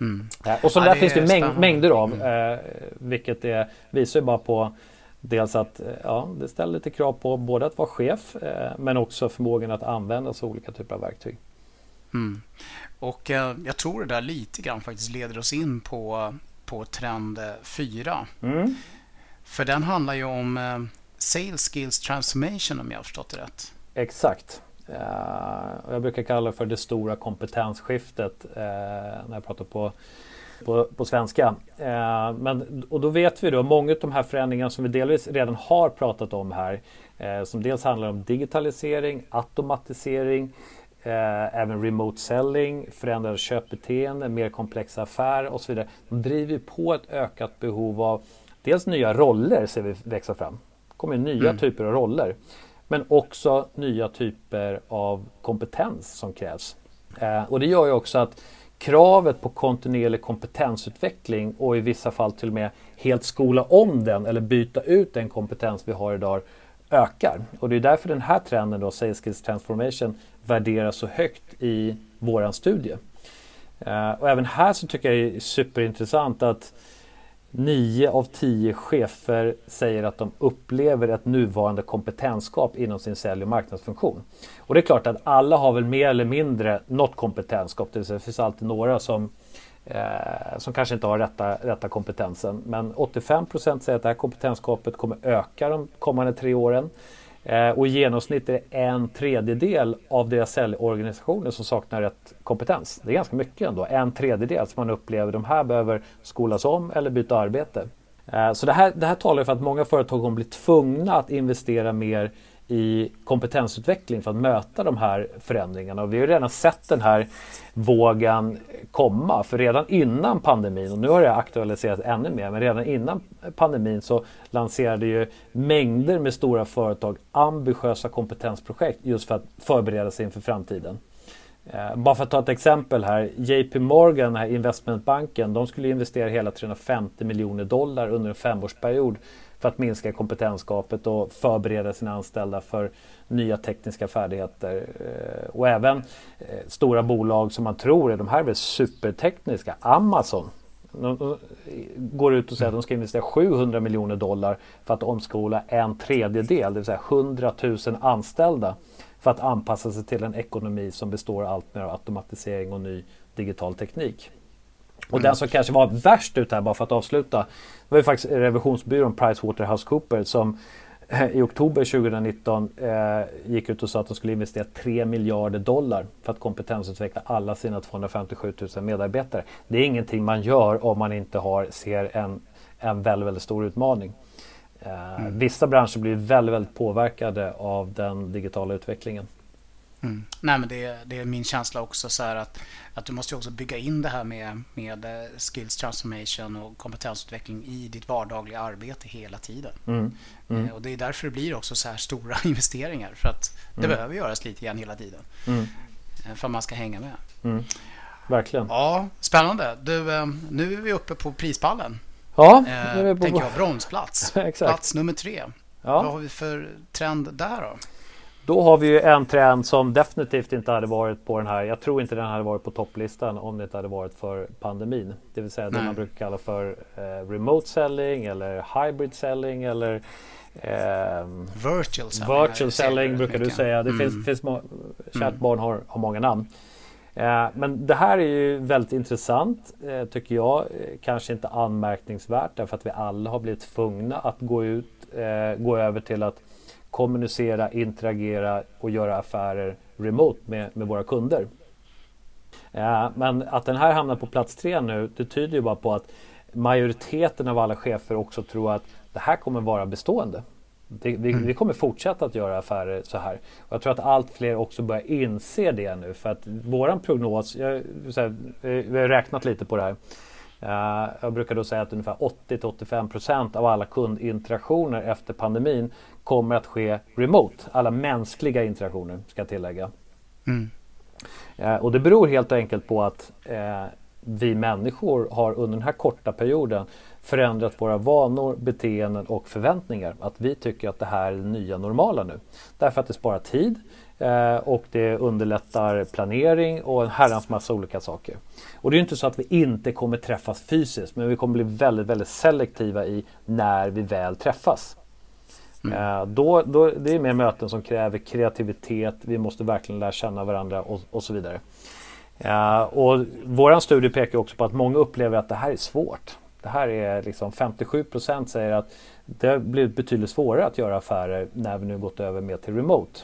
Mm. Eh, och så ja, där finns det mäng mängder av, mm. eh, vilket det visar ju bara på Dels att eh, ja, det ställer lite krav på både att vara chef eh, men också förmågan att använda sig av olika typer av verktyg. Mm. Och eh, jag tror det där lite grann faktiskt leder oss in på på trend 4. Mm. För den handlar ju om eh, Sales Skills Transformation om jag har förstått det rätt. Exakt. Eh, jag brukar kalla det för det stora kompetensskiftet eh, när jag pratar på, på, på svenska. Men, och då vet vi då många av de här förändringarna som vi delvis redan har pratat om här. som dels handlar om digitalisering, automatisering, även remote selling, förändrade köpbeteende, mer komplexa affärer och så vidare. De driver på ett ökat behov av dels nya roller ser vi växa fram. Det kommer nya mm. typer av roller. Men också nya typer av kompetens som krävs. Eh, och det gör ju också att kravet på kontinuerlig kompetensutveckling och i vissa fall till och med helt skola om den eller byta ut den kompetens vi har idag ökar. Och det är därför den här trenden då, Sales Skills Transformation, värderas så högt i våran studie. Eh, och även här så tycker jag det är superintressant att Nio av tio chefer säger att de upplever ett nuvarande kompetensgap inom sin sälj och marknadsfunktion. Och det är klart att alla har väl mer eller mindre något kompetensgap. Det, det finns alltid några som, eh, som kanske inte har rätta, rätta kompetensen. Men 85 procent säger att det här kompetensgapet kommer öka de kommande tre åren. Eh, och i genomsnitt är det en tredjedel av deras säljorganisationer som saknar rätt kompetens. Det är ganska mycket ändå. En tredjedel som man upplever de här behöver skolas om eller byta arbete. Eh, så det här, det här talar för att många företag kommer bli tvungna att investera mer i kompetensutveckling för att möta de här förändringarna. Och vi har redan sett den här vågen komma. För redan innan pandemin, och nu har det aktualiserats ännu mer, men redan innan pandemin så lanserade ju mängder med stora företag ambitiösa kompetensprojekt just för att förbereda sig inför framtiden. Eh, bara för att ta ett exempel här. JP Morgan, den här investmentbanken, de skulle investera hela 350 miljoner dollar under en femårsperiod för att minska kompetensgapet och förbereda sina anställda för nya tekniska färdigheter. Eh, och även eh, stora bolag som man tror är de här är supertekniska. Amazon de går ut och säger att de ska investera 700 miljoner dollar för att omskola en tredjedel, det vill säga 100 000 anställda för att anpassa sig till en ekonomi som består allt mer av automatisering och ny digital teknik. Och den som kanske var värst ut här, bara för att avsluta, det var ju faktiskt revisionsbyrån PricewaterhouseCoopers som eh, i oktober 2019 eh, gick ut och sa att de skulle investera 3 miljarder dollar för att kompetensutveckla alla sina 257 000 medarbetare. Det är ingenting man gör om man inte har, ser en, en väldigt, väldigt stor utmaning. Eh, mm. Vissa branscher blir väldigt, väldigt påverkade av den digitala utvecklingen. Mm. Nej, men det, det, är min känsla också så att, att du måste också bygga in det här med, med eh, skills transformation och kompetensutveckling i ditt vardagliga arbete hela tiden. Mm. Mm. Eh, och Det är därför det blir också så här stora investeringar för att det mm. behöver göras lite grann hela tiden mm. eh, för att man ska hänga med. Mm. Verkligen. Ja, Spännande. Du, nu är vi uppe på prispallen. Ja, nu är vi på... tänker jag, bronsplats. Plats nummer tre. Ja. Vad har vi för trend där då? Då har vi ju en trend som definitivt inte hade varit på den här. Jag tror inte den hade varit på topplistan om det inte hade varit för pandemin. Det vill säga Nej. det man brukar kalla för eh, remote selling eller hybrid selling eller eh, virtual selling. Virtual selling brukar du säga. Det mm. finns, finns må- kärt mm. barn har, har många namn. Eh, men det här är ju väldigt intressant eh, tycker jag. Eh, kanske inte anmärkningsvärt därför att vi alla har blivit tvungna att gå ut, gå över till att kommunicera, interagera och göra affärer remote med, med våra kunder. Ja, men att den här hamnar på plats tre nu, det tyder ju bara på att majoriteten av alla chefer också tror att det här kommer vara bestående. Det, vi, mm. vi, kommer fortsätta att göra affärer så här. Och jag tror att allt fler också börjar inse det nu. För att våran prognos, jag, här, vi har räknat lite på det här. Uh, jag brukar då säga att ungefär 80-85% av alla kundinteraktioner efter pandemin kommer att ske remote. Alla mänskliga interaktioner ska jag tillägga. Mm. Uh, och det beror helt enkelt på att uh, vi människor har under den här korta perioden förändrat våra vanor, beteenden och förväntningar. Att vi tycker att det här är det nya normala nu. Därför att det sparar tid eh, och det underlättar planering och en herrans massa olika saker. Och det är inte så att vi inte kommer träffas fysiskt men vi kommer bli väldigt, väldigt selektiva i när vi väl träffas. Mm. Eh, då, då, det är mer möten som kräver kreativitet, vi måste verkligen lära känna varandra och, och så vidare. Uh, och våran studie pekar också på att många upplever att det här är svårt. det här är liksom 57 procent säger att det har blivit betydligt svårare att göra affärer när vi nu gått över mer till remote.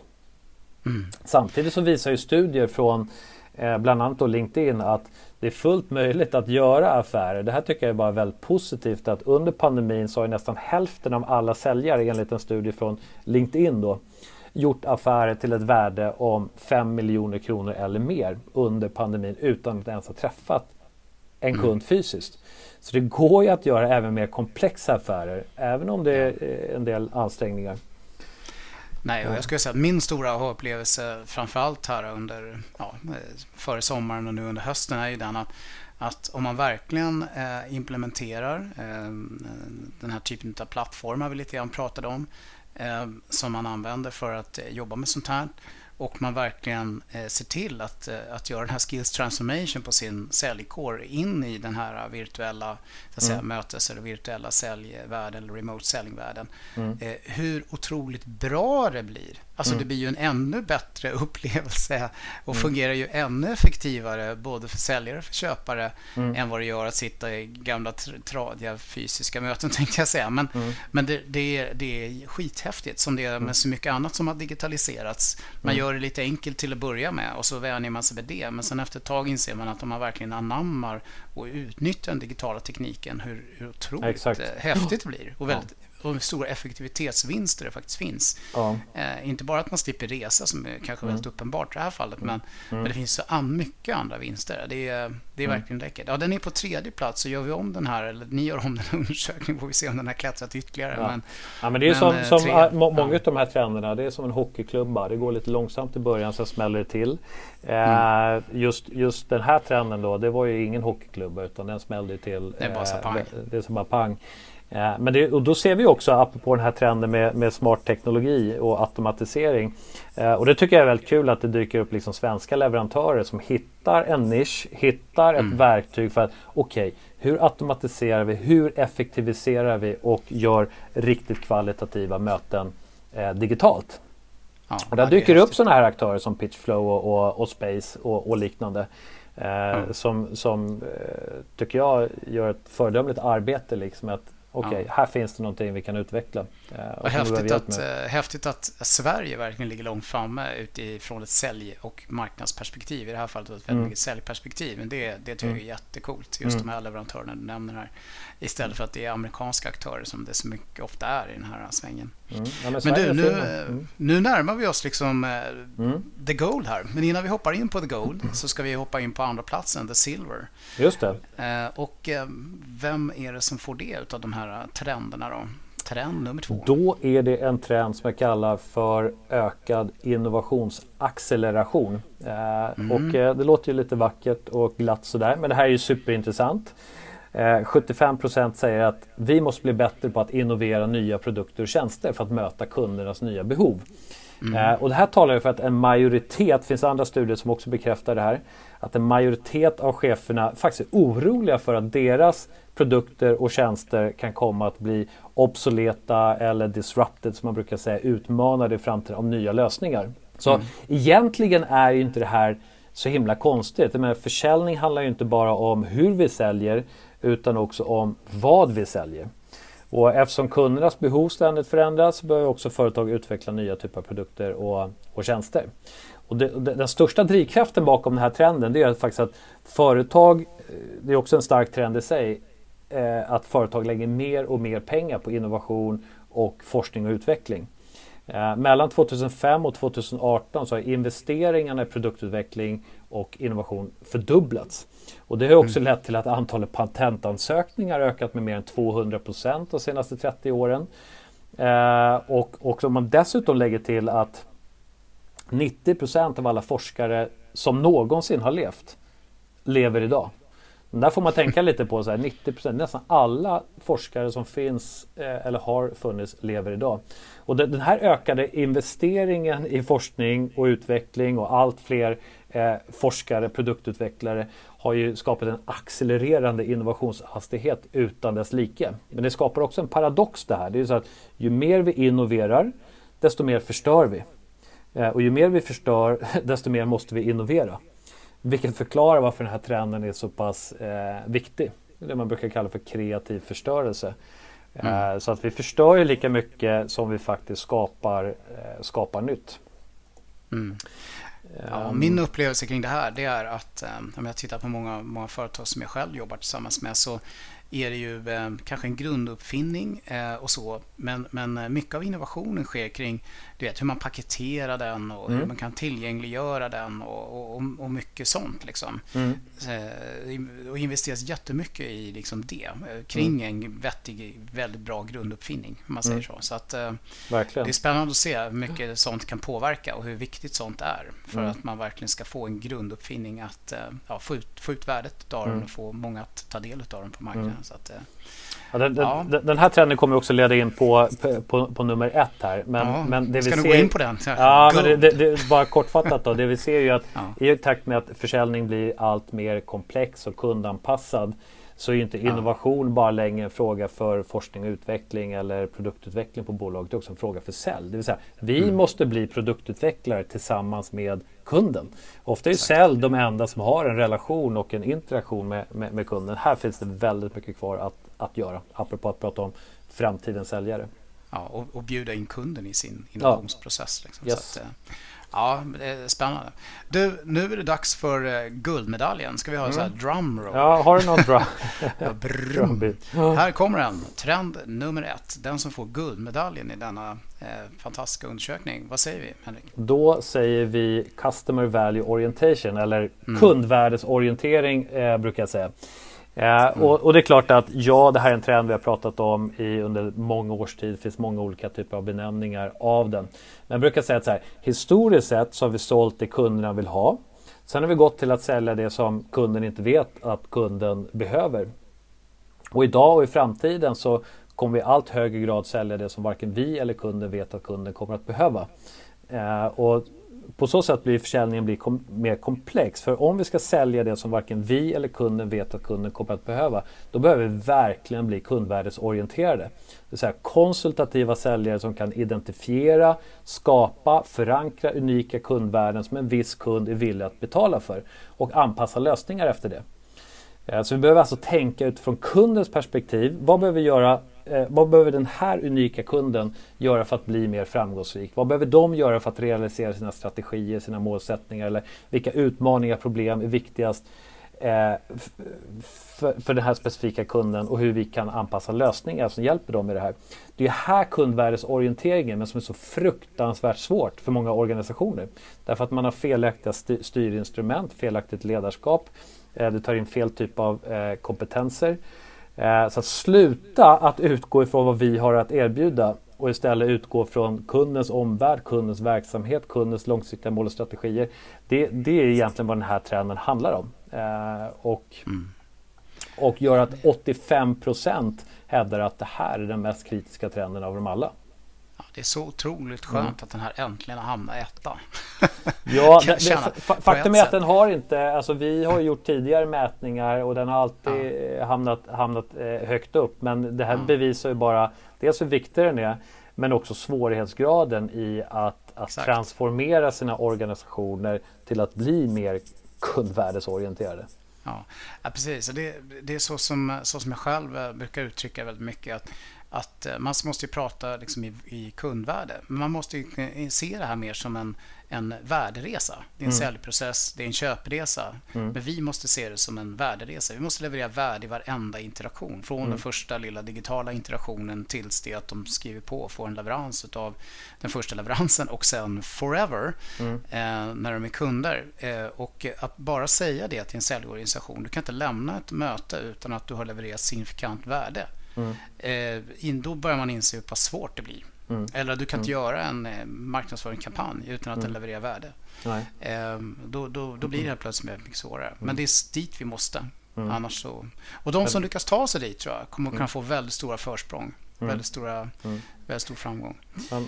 Mm. Samtidigt så visar ju studier från eh, bland annat då LinkedIn att det är fullt möjligt att göra affärer. Det här tycker jag är bara väldigt positivt att under pandemin så har nästan hälften av alla säljare enligt en studie från LinkedIn då gjort affärer till ett värde om 5 miljoner kronor eller mer under pandemin utan att ens ha träffat en mm. kund fysiskt. Så det går ju att göra även mer komplexa affärer även om det är en del ansträngningar. Nej, och jag skulle säga att min stora upplevelse framförallt här under ja, före sommaren och nu under hösten är ju den att, att om man verkligen eh, implementerar eh, den här typen av plattformar vi lite grann pratade om eh, som man använder för att jobba med sånt här och man verkligen eh, ser till att, eh, att göra den här skills transformation på sin säljkår in i den här virtuella så att säga, mm. mötes eller virtuella säljvärlden eller remote säljvärlden. Mm. Eh, hur otroligt bra det blir. Alltså mm. det blir ju en ännu bättre upplevelse och mm. fungerar ju ännu effektivare både för säljare och för köpare mm. än vad det gör att sitta i gamla tradiga fysiska möten tänkte jag säga. Men, mm. men det, det, är, det är skithäftigt som det är med så mycket annat som har digitaliserats. Man gör det lite enkelt till att börja med och så vänjer man sig vid det. Men sen efter ett tag inser man att om man verkligen anammar och utnyttjar den digitala tekniken hur, hur otroligt Exakt. häftigt det blir. Och väldigt, och hur stora effektivitetsvinster det faktiskt finns. Ja. Eh, inte bara att man slipper resa som är kanske mm. väldigt uppenbart i det här fallet, men, mm. men det finns så mycket andra vinster. Det är, det är mm. verkligen läckert. Ja, den är på tredje plats, så gör vi om den här, eller ni gör om den här undersökningen, får vi se om den har klättrat ytterligare. Ja. Men, ja, men det är men, som, eh, som tre, många ja. av de här trenderna, det är som en hockeyklubba. Det går lite långsamt i början, sen smäller det till. Mm. just, just den här trenden då, det var ju ingen hockeyklubba utan den smällde till. Det är bara så pang. Det, det är som bara pang. Eh, men det, och då ser vi också, apropå den här trenden med, med smart teknologi och automatisering. Eh, och det tycker jag är väldigt kul att det dyker upp liksom svenska leverantörer som hittar en nisch, hittar ett mm. verktyg för att okej, okay, hur automatiserar vi, hur effektiviserar vi och gör riktigt kvalitativa möten eh, digitalt. Ja, och där dyker det upp sådana här aktörer som Pitchflow och, och, och Space och, och liknande. Eh, mm. Som, som eh, tycker jag gör ett föredömligt arbete liksom att okej, okay, ja. här finns det någonting vi kan utveckla. Eh, och häftigt, att, äh, häftigt att Sverige verkligen ligger långt framme utifrån ett sälj och marknadsperspektiv. I det här fallet ett väldigt mm. mycket säljperspektiv. Men det, det tycker jag är mm. jättecoolt. Just mm. de här leverantörerna du nämner här. Istället för att det är amerikanska aktörer som det så mycket ofta är i den här svängen. Mm. Ja, men, men du, nu, mm. nu närmar vi oss liksom uh, the gold här. Men innan vi hoppar in på the gold så ska vi hoppa in på andra platsen, the silver. Just det. Uh, och uh, vem är det som får det av de här trenderna då? Trend nummer två. Då är det en trend som jag kallar för ökad innovationsacceleration. Mm. Och det låter ju lite vackert och glatt sådär men det här är ju superintressant. 75 eh, säger att vi måste bli bättre på att innovera nya produkter och tjänster för att möta kundernas nya behov. Mm. Eh, och det här talar ju för att en majoritet, det finns andra studier som också bekräftar det här, att en majoritet av cheferna faktiskt är oroliga för att deras produkter och tjänster kan komma att bli obsoleta eller disrupted som man brukar säga, utmanade i framtiden av nya lösningar. Så mm. egentligen är ju inte det här så himla konstigt. Jag försäljning handlar ju inte bara om hur vi säljer utan också om vad vi säljer. Och eftersom kundernas behov ständigt förändras behöver också företag utveckla nya typer av produkter och, och tjänster. Och det, den största drivkraften bakom den här trenden det är faktiskt att företag, eh, det är också en stark trend i sig, eh, att företag lägger mer och mer pengar på innovation och forskning och utveckling. Eh, mellan 2005 och 2018 så har investeringarna i produktutveckling och innovation fördubblats. Och det har också mm. lett till att antalet patentansökningar ökat med mer än 200 procent de senaste 30 åren. Eh, och, och om man dessutom lägger till att 90 procent av alla forskare som någonsin har levt lever idag. Men där får man tänka lite på så här, 90 procent, nästan alla forskare som finns eh, eller har funnits lever idag. Och den här ökade investeringen i forskning och utveckling och allt fler eh, forskare, produktutvecklare har ju skapat en accelererande innovationshastighet utan dess like. Men det skapar också en paradox det här. Det är så att ju mer vi innoverar, desto mer förstör vi. Eh, och ju mer vi förstör, desto mer måste vi innovera. Vilket förklarar varför den här trenden är så pass eh, viktig. det man brukar kalla för kreativ förstörelse. Mm. Så att vi förstör ju lika mycket som vi faktiskt skapar, skapar nytt. Mm. Ja, min upplevelse kring det här det är att om jag tittar på många, många företag som jag själv jobbar tillsammans med så är det ju eh, kanske en grunduppfinning eh, och så. Men, men eh, mycket av innovationen sker kring du vet, hur man paketerar den och mm. hur man kan tillgängliggöra den och, och, och mycket sånt. Liksom. Mm. Eh, och investeras jättemycket i liksom det eh, kring mm. en vettig, väldigt bra grunduppfinning. Om man säger mm. så. så att, det är spännande att se hur mycket sånt kan påverka och hur viktigt sånt är för mm. att man verkligen ska få en grunduppfinning att ja, få, ut, få ut värdet av den mm. och få många att ta del av den på marknaden. Så att, Ja, den, ja. Den, den, här trenden kommer också leda in på, på, på nummer ett här. Men, ja, men det vi ska ser, gå in på den? Ja, men det, det, det, bara kortfattat då. Det vi ser ju att i takt med att försäljning blir allt mer komplex och kundanpassad så är inte innovation ja. bara längre en fråga för forskning och utveckling eller produktutveckling på bolaget. Det är också en fråga för sälj. Det vill säga, vi mm. måste bli produktutvecklare tillsammans med kunden. Ofta är sälj de enda som har en relation och en interaktion med, med, med, kunden. Här finns det väldigt mycket kvar att, att göra, apropå att prata om framtidens säljare. Ja, och, och bjuda in kunden i sin innovationsprocess. Ja. Liksom. Yes. Så att, eh, Ja, det är spännande. Du, nu är det dags för uh, guldmedaljen. Ska vi ha mm. så här mm. drumroll? Ja, har du någon drum? ja, Här kommer den. Trend nummer ett. Den som får guldmedaljen i denna eh, fantastiska undersökning. Vad säger vi, Henrik? Då säger vi Customer Value Orientation eller mm. kundvärdesorientering eh, brukar jag säga. Eh, och, och, det är klart att ja, det här är en trend vi har pratat om i, under många års tid. Det finns många olika typer av benämningar av den. Men jag brukar säga att så här, historiskt sett så har vi sålt det kunderna vill ha. Sen har vi gått till att sälja det som kunden inte vet att kunden behöver. Och idag och i framtiden så kommer vi i allt högre grad sälja det som varken vi eller kunden vet att kunden kommer att behöva. Eh, och på så sätt blir försäljningen blir kom mer komplex. För om vi ska sälja det som varken vi eller kunden vet att kunden kommer att behöva, då behöver vi verkligen bli kundvärdesorienterade. Det vill säga konsultativa säljare som kan identifiera, skapa, förankra unika kundvärden som en viss kund är villig att betala för och anpassa lösningar efter det. Eh, så vi behöver alltså tänka utifrån kundens perspektiv. Vad behöver vi göra eh, vad behöver den här unika kunden göra för att bli mer framgångsrik? Vad behöver de göra för att realisera sina strategier, sina målsättningar? Eller vilka utmaningar, problem är viktigast eh, för, för den här specifika kunden och hur vi kan anpassa lösningar som hjälper dem med det här. Det är här kundvärdesorienteringen men som är så fruktansvärt svårt för många organisationer. Därför att man har felaktiga styrinstrument, felaktigt ledarskap, eh, du tar in fel typ av eh, kompetenser. Eh, så att sluta att utgå ifrån vad vi har att erbjuda och istället utgå från kundens omvärld, kundens verksamhet, kundens långsiktiga mål och strategier. Det, det är egentligen vad den här trenden handlar om. Eh, och, mm. och gör att 85 procent hävdar att det här är den mest kritiska trenden av dem alla. Det är så otroligt skönt mm. att den här äntligen har hamnat etta. ja, det, det, faktum är att den har inte, alltså vi har gjort tidigare mätningar och den har alltid ja. hamnat, hamnat eh, högt upp. Men det här mm. bevisar ju bara dels hur viktig den är men också svårighetsgraden i att, att transformera sina organisationer till att bli mer kundvärdesorienterade. Ja, ja precis. Det, det är så som, så som jag själv eh, brukar uttrycka väldigt mycket. att att eh, man måste ju prata liksom i, i kundvärde. Men man måste ju se det här mer som en, en värderesa. Det är en mm. säljprocess, det är en köpresa. Mm. Men vi måste se det som en värderesa. Vi måste leverera värde i varenda interaktion. Från mm. den första lilla digitala interaktionen tills det att de skriver på och får en leverans av den första leveransen och sen forever mm. eh, när de är kunder. Eh, och att bara säga det till en säljorganisation. Du kan inte lämna ett möte utan att du har levererat signifikant värde. Mm. Eh, då börjar man inse hur pass svårt det blir. Mm. Eller du kan inte mm. göra en eh, marknadsföringskampanj utan att den mm. levererar värde. Eh, då, då, då blir det helt plötsligt mycket svårare. Men mm. det är dit vi måste. Annars så... Och de som lyckas ta sig dit tror jag kommer kunna få väldigt stora försprång. Väldigt, stora, väldigt stor framgång.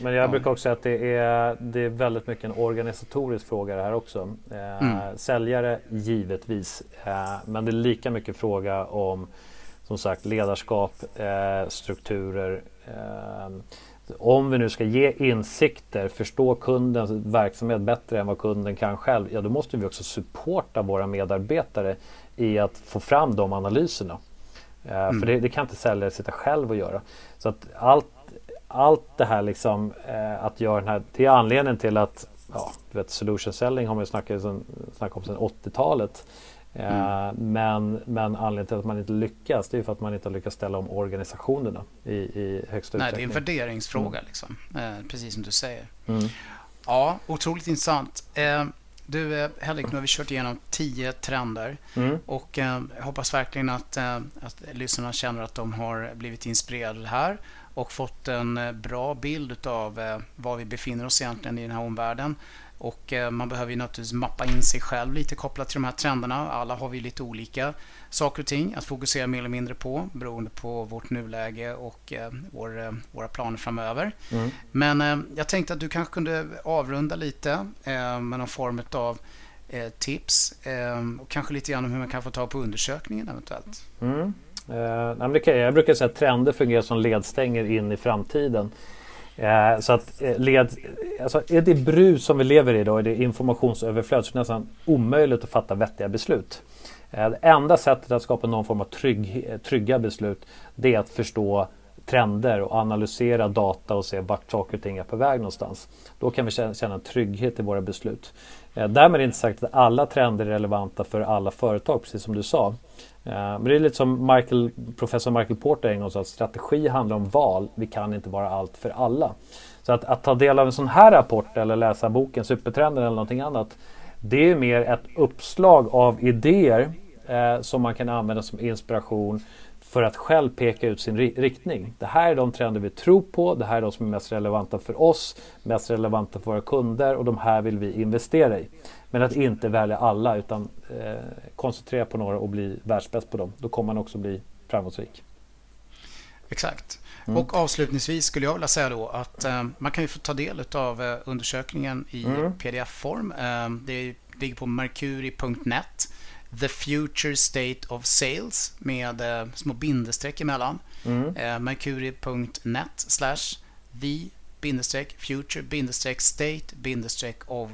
Men jag brukar också säga att det är, det är väldigt mycket en organisatorisk fråga det här också. Eh, mm. Säljare givetvis. Eh, men det är lika mycket fråga om som sagt ledarskap, eh, strukturer. Eh, om vi nu ska ge insikter, förstå kundens verksamhet bättre än vad kunden kan själv, ja då måste vi också supporta våra medarbetare i att få fram de analyserna. Mm. För det, det, kan inte säljare sitta själv och göra. Så att allt, allt det här liksom att göra den här, det är anledningen till att ja, du vet, solution selling har man ju snackat, snackat om sedan 80-talet. Mm. Men, men anledningen till att man inte lyckas det är för att man inte har lyckats ställa om organisationerna i, i högsta Nej, utsträckning. det är en värderingsfråga, mm. liksom. eh, precis som du säger. Mm. Ja, otroligt intressant. Eh, du eh, Henrik, nu har vi kört igenom tio trender mm. och eh, jag hoppas verkligen att, eh, att lyssnarna känner att de har blivit inspirerade här och fått en bra bild av var vi befinner oss egentligen i den här omvärlden. Och eh, man behöver ju naturligtvis mappa in sig själv lite kopplat till de här trenderna. Alla har vi lite olika saker och ting att fokusera mer eller mindre på beroende på vårt nuläge och vår, våra planer framöver. Mm. Men jag tänkte att du kanske kunde avrunda lite med någon form av tips och kanske lite grann om hur man kan få tag på undersökningen eventuellt. Mm. Eh, jag brukar säga att trender fungerar som ledstänger in i framtiden. Eh, så att eh, led, alltså är det brus som vi lever i idag, är det informationsöverflöd så är det nästan omöjligt att fatta vettiga beslut. Eh, det enda sättet att skapa någon form av trygg, eh, trygga beslut det är att förstå trender och analysera data och se vart saker och ting är på väg någonstans. Då kan vi känna en trygghet i våra beslut. Eh, därmed inte sagt att alla trender är relevanta för alla företag, precis som du sa. Eh, men det är lite som Michael, professor Michael Porter en gång sa att strategi handlar om val. Vi kan inte vara allt för alla. Så att, att ta del av en sån här rapport eller läsa boken Supertrenden eller någonting annat. Det är mer ett uppslag av idéer eh, som man kan använda som inspiration för att själv peka ut sin riktning. Det här är de trender vi tror på. Det här är de som är mest relevanta för oss, mest relevanta för våra kunder och de här vill vi investera i. Men att inte välja alla utan eh, koncentrera på några och bli världsbäst på dem. Då kommer man också bli framgångsrik. Exakt. Mm. Och avslutningsvis skulle jag vilja säga då att eh, man kan ju få ta del av eh, undersökningen i mm. pdf-form. Eh, det ligger på mercury.net. The Future State of Sales med eh, små bindestreck emellan. Mm. Eh, mercury.net slash the future state of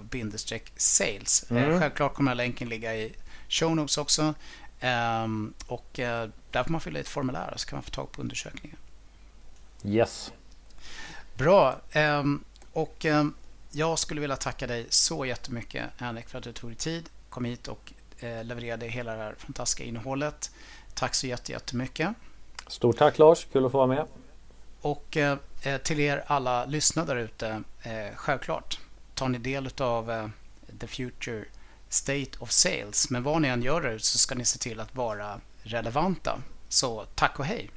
sales. Eh, mm. Självklart kommer länken ligga i show notes också. Um, och uh, där får man fylla i ett formulär så kan man få tag på undersökningen. Yes. Bra. Um, och um, jag skulle vilja tacka dig så jättemycket Henrik för att du tog dig tid, kom hit och levererade hela det här fantastiska innehållet. Tack så jättemycket. Stort tack Lars, kul att få vara med. Och eh, till er alla lyssnare där ute, eh, självklart tar ni del av eh, The Future State of Sales. Men vad ni än gör så ska ni se till att vara relevanta. Så tack och hej!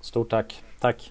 Stort tack! Tack!